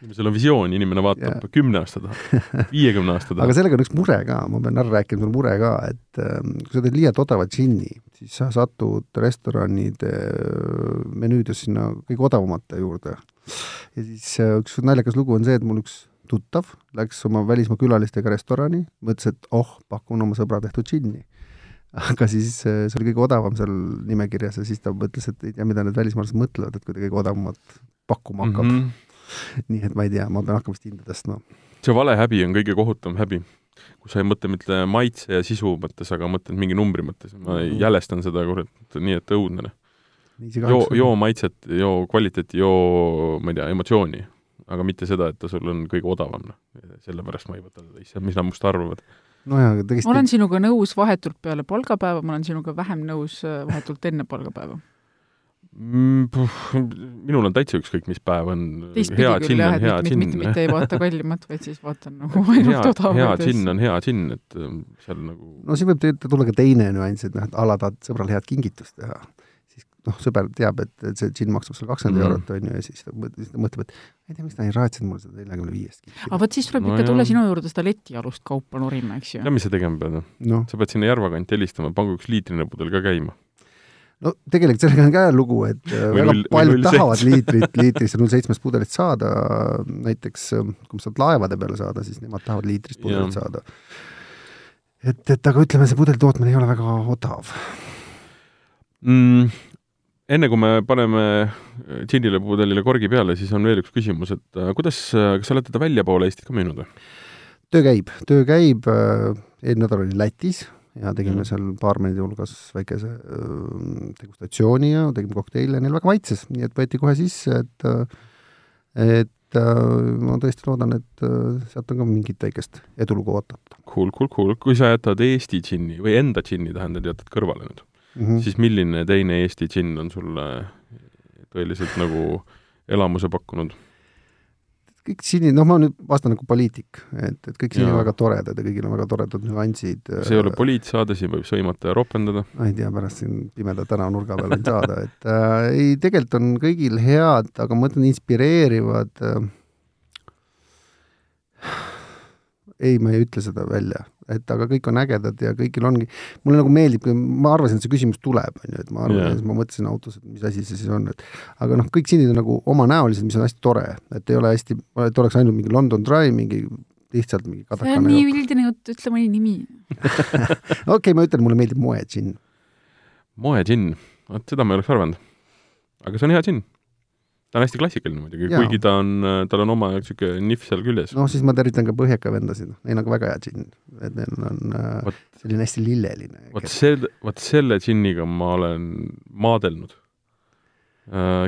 inimesel on visioon, inimene vaatab kümne aasta taha, viiekümne aasta taha. aga sellega on üks mure ka, ma pean ära rääkima selle mure ka, et ähm, kui sa teed liialt odavat džinni, siis sa satud restoranide äh, menüüdes sinna kõige odavamate juurde. ja siis äh, üks naljakas lugu on see, et mul üks tuttav läks oma välismaa külalistega restorani, mõtles, et oh, pakun oma sõbra tehtud džinni aga siis äh, see oli kõige odavam seal nimekirjas ja siis ta mõtles, et ei tea, mida need välismaalased mõtlevad, et kui ta kõige odavamat pakkuma hakkab mm. -hmm nii et ma ei tea, ma pean hakkama vist hinda tõstma. see valehäbi on kõige kohutavam häbi, kus sa ei mõtle mitte maitse ja sisu mõttes, aga mõtled mingi numbri mõttes. ma mm. jälestan seda kurat, nii et õudne. Noh. joo, joo maitset, joo kvaliteeti, joo, ma ei tea, emotsiooni, aga mitte seda, et ta sul on kõige odavam, noh. sellepärast ma ei võta teda, issand, mis nad must arvavad nojah, aga tegelikult ma olen sinuga nõus vahetult peale palgapäeva, ma olen sinuga vähem nõus äh, vahetult enne palgapäeva minul on täitsa ükskõik, mis päev on. teistpidi küll jah, et mitte, mitte, mitte, mitte ei vaata kallimat, vaid siis vaatan nagu ainult odavamat. hea džinn on hea džinn, et ähm, seal nagu no siin võib tulla ka teine nüanss, et noh, et ala tahad sõbrale head kingitust teha, siis noh, sõber teab, et, et see džinn maksab sulle kakskümmend Mhm. eurot, on ju, ja siis ta mõtleb, et ma ei tea, miks ta ei raadsenud mulle seda neljakümne viiest aga vot siis tuleb No ikka tulla jah. sinu juurde seda letialust kaupa norima, eks ju tead, mis sa tegema pead? noh, sa pead sinna Järva kanti helistama, pangu üks liitrine pudel ka käima. No tegelikult sellega on ka lugu, et äh, Või väga null- paljud tahavad liitrit, liitrist ja null seitsmest pudelit saada, näiteks äh, kui sa saad laevade peale saada, siis nemad tahavad liitrist pudelit Jah. saada. et, et aga ütleme, see pudeli tootmine ei ole väga odav. mm,. enne kui me paneme džinnile pudelile korgi peale, siis on veel üks küsimus, et äh, kuidas, kas sa oled teda väljapoole Eestit ka müünud või? töö käib, töö käib, eelmine nädal oli Lätis ja tegime Mhm. seal baarmenide hulgas väikese degustatsiooni ja tegime kokteile ja neil väga maitses, nii et võeti kohe sisse, et et ma tõesti loodan, et sealt on ka mingit väikest edulugu oodata Cool, cool, cool. kui sa jätad Eesti džinni või enda džinni, tähendab, jätad kõrvale nüüd mm. -hmm. siis milline teine Eesti džinn on sulle tõeliselt nagu elamuse pakkunud? Kõik siin, noh, ma nüüd vastan nagu poliitik, et, et kõik siin on väga toredad ja kõigil on väga toredad nüansid. see ei ole poliitsaade, siin võib sõimata ja ropendada. ma ei tea, pärast siin pimeda tänavanurga peal võin saada, et äh, ei, tegelikult on kõigil head, aga ma mõtlen, inspireerivad äh, ei, ma ei ütle seda välja, et aga kõik on ägedad ja kõigil ongi, mulle nagu meeldib, ma arvasin, et see küsimus tuleb, on ju, et ma arvan yeah., ma mõtlesin autos, et mis asi see siis on, et aga noh, kõik siinid on nagu omanäolised, mis on hästi tore, et ei ole hästi, et oleks ainult mingi London Dry, mingi lihtsalt mingi see on nii üldine jutt, ütle mõni nimi. okei okay,, ma ütlen, mulle meeldib moedžinn. moedžinn, vot seda ma ei oleks arvanud. aga see on hea džinn. Ta on hästi klassikaline muidugi, kuigi ta on, tal on oma niisugune nihv seal küljes. noh, siis ma tervitan ka Põhjaka vendasid, neil on ka väga hea džinn, et neil on äh, Vot- selline hästi lilleline. vot see, vot selle džinniga ma olen maadelnud.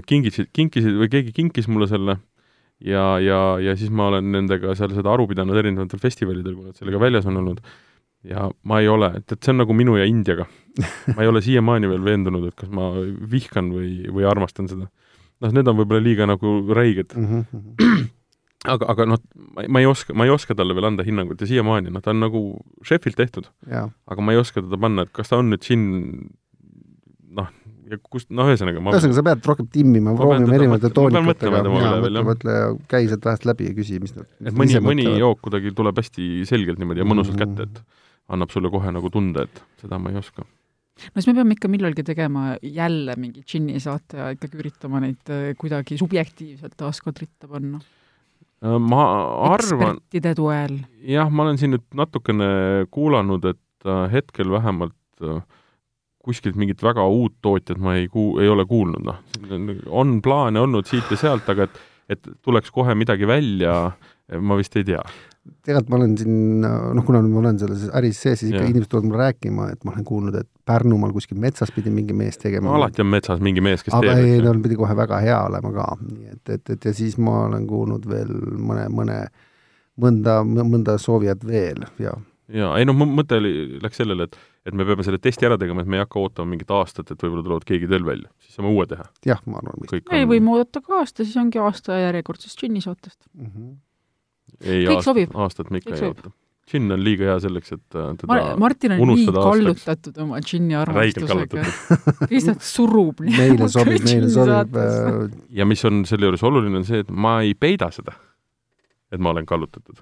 Kingisid, kinkisid või keegi kinkis mulle selle ja, ja, ja siis ma olen nendega seal seda aru pidanud erinevatel festivalidel, kui nad sellega väljas on olnud. ja ma ei ole, et, et see on nagu minu ja Indiaga. ma ei ole siiamaani veel veendunud, et kas ma vihkan või, või armastan seda. noh, need on võib-olla liiga nagu räiged, mm. -hmm. aga, aga noh, ma ei oska, ma ei oska talle veel anda hinnangut ja siiamaani, noh, ta on nagu šefilt tehtud jaa, aga ma ei oska teda panna, et kas ta on nüüd siin noh, ja kust, noh, ühesõnaga ma ühesõnaga sa pead rohkem timmima, proovima erinevate toonikutega mõtle ja käi sealt vähest läbi ja küsi, mis nad et mõni mõni jook kuidagi tuleb hästi selgelt niimoodi ja mõnusalt Mhm. kätte, et annab sulle kohe nagu tunde, et seda ma ei oska. No siis me peame ikka millalgi tegema jälle mingi džinni saate ja ikkagi üritama neid äh, kuidagi subjektiivselt taaskord ritta panna. Äh, ma arvan, ekspertide toel. jah, ma olen siin nüüd natukene kuulanud, et äh, hetkel vähemalt äh, kuskilt mingit väga uut tootjat ma ei kuu-, ei ole kuulnud, noh. on plaane olnud siit ja sealt, aga et, et tuleks kohe midagi välja, ma vist ei tea. tegelikult ma olen siin, noh, kuna ma olen selles äris sees, siis ikka inimesed tulevad mulle rääkima, et ma olen kuulnud, et Pärnumaal kuskil metsas pidi mingi mees tegema alati on metsas mingi mees, kes aga teeb, ei, eks ju tal pidi kohe väga hea olema ka, nii et, et, et ja siis ma olen kuulnud veel mõne, mõne, mõnda, mõnda soovijat veel ja jaa, ei noh, mõte oli, läks sellele, et et me peame selle testi ära tegema, et me ei hakka ootama mingit aastat, et võib-olla tulevad keegi veel välja, siis saame uue teha. jah, ma arvan, kõik ei, võime oodata ka aasta, siis ongi aasta järjekordsest džinni saatest. mm -hmm. ei kõik aasta, sobib. aastat me ikka Kõik ei oota. Džinn on liiga hea selleks, et äh, teda Mar-, Martin on nii kallutatud oma džinni armastusega. lihtsalt surub nii. meile sobib, meile sobib äh, ja mis on selle juures oluline, on see, et ma ei peida seda, et ma olen kallutatud.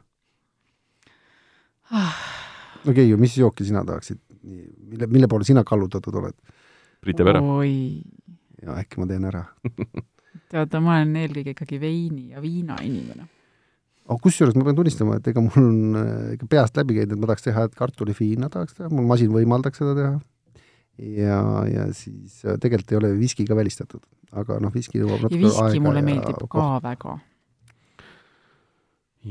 no Keiu, mis jooki sina tahaksid, mille, mille poole sina kallutatud oled? Brite Pere. oi, ja äkki ma teen ära. tead, ma olen eelkõige ikkagi veini ja viina inimene. Aga kusjuures ma pean tunnistama, et ega mul on äh, ikka peast läbi käinud, et ma tahaks teha, et kartulifiina tahaks teha, mul masin võimaldaks seda teha. ja, ja siis äh, tegelikult ei ole viski ka välistatud, aga noh, viski nõuab ja natuke viski aega mulle ja meeldib ka väga.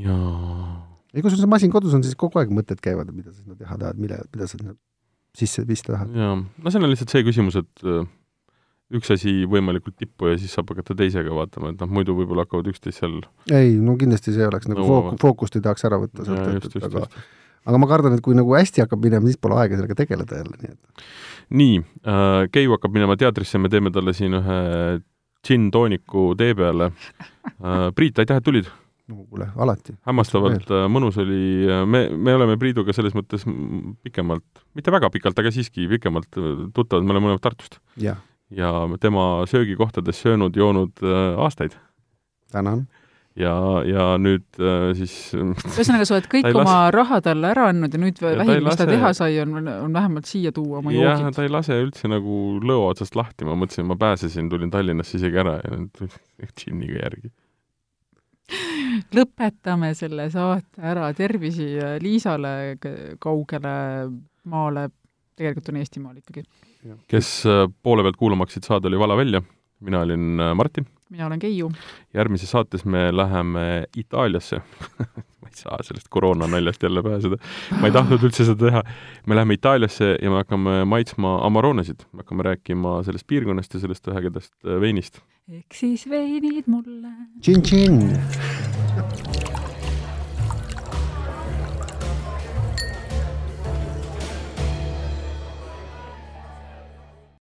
jaa. ei, kui sul see masin kodus on, siis kogu aeg mõtted käivad, et mida sa sinna teha tahad, mille, mida sa sinna sisse pista tahad. jaa, no seal on lihtsalt see küsimus, et äh, üks asi võimalikult tippu ja siis saab hakata teisega vaatama, et noh, muidu võib-olla hakkavad üksteist seal ei, no kindlasti see oleks nagu Nõuavad. fook-, fookust ei tahaks ära võtta sealt, et, aga just. aga ma kardan, et kui nagu hästi hakkab minema, siis pole aega sellega tegeleda jälle, nii et nii äh,, Keiu hakkab minema teatrisse, me teeme talle siin ühe džinn-tooniku tee peale äh,. Priit, aitäh, et tulid! no kuule, alati. hämmastavalt äh, mõnus oli, me, me oleme Priiduga selles mõttes pikemalt, mitte väga pikalt, aga siiski pikemalt äh, tuttavad, me oleme mõlemad Tartust. jah, ja tema söögikohtades söönud-joonud aastaid. tänan ja, ja nüüd äh, siis ühesõnaga, sa oled kõik oma lase... raha talle ära andnud ja nüüd ja vähim, mis ta teha sai, on, on vähemalt siia tuua oma joogid. jah, ta ei lase üldse nagu lõo otsast lahti, ma mõtlesin, ma pääsesin, tulin Tallinnasse isegi ära ja nüüd džinniga järgi. lõpetame selle saate ära, tervisi Liisale kaugele maale, tegelikult on Eestimaal ikkagi. Kes äh, poole pealt kuulama hakkasid saada, oli Vala välja, mina olin äh, Martin mina olen Keiu. järgmises saates me läheme Itaaliasse ma ei saa sellest koroona naljast jälle pääseda. ma ei tahtnud üldse seda teha. me läheme Itaaliasse ja me hakkame maitsma Amaronesid. me hakkame rääkima sellest piirkonnast ja sellest ühekordast veinist. ehk siis veinid mulle. tšin-tšin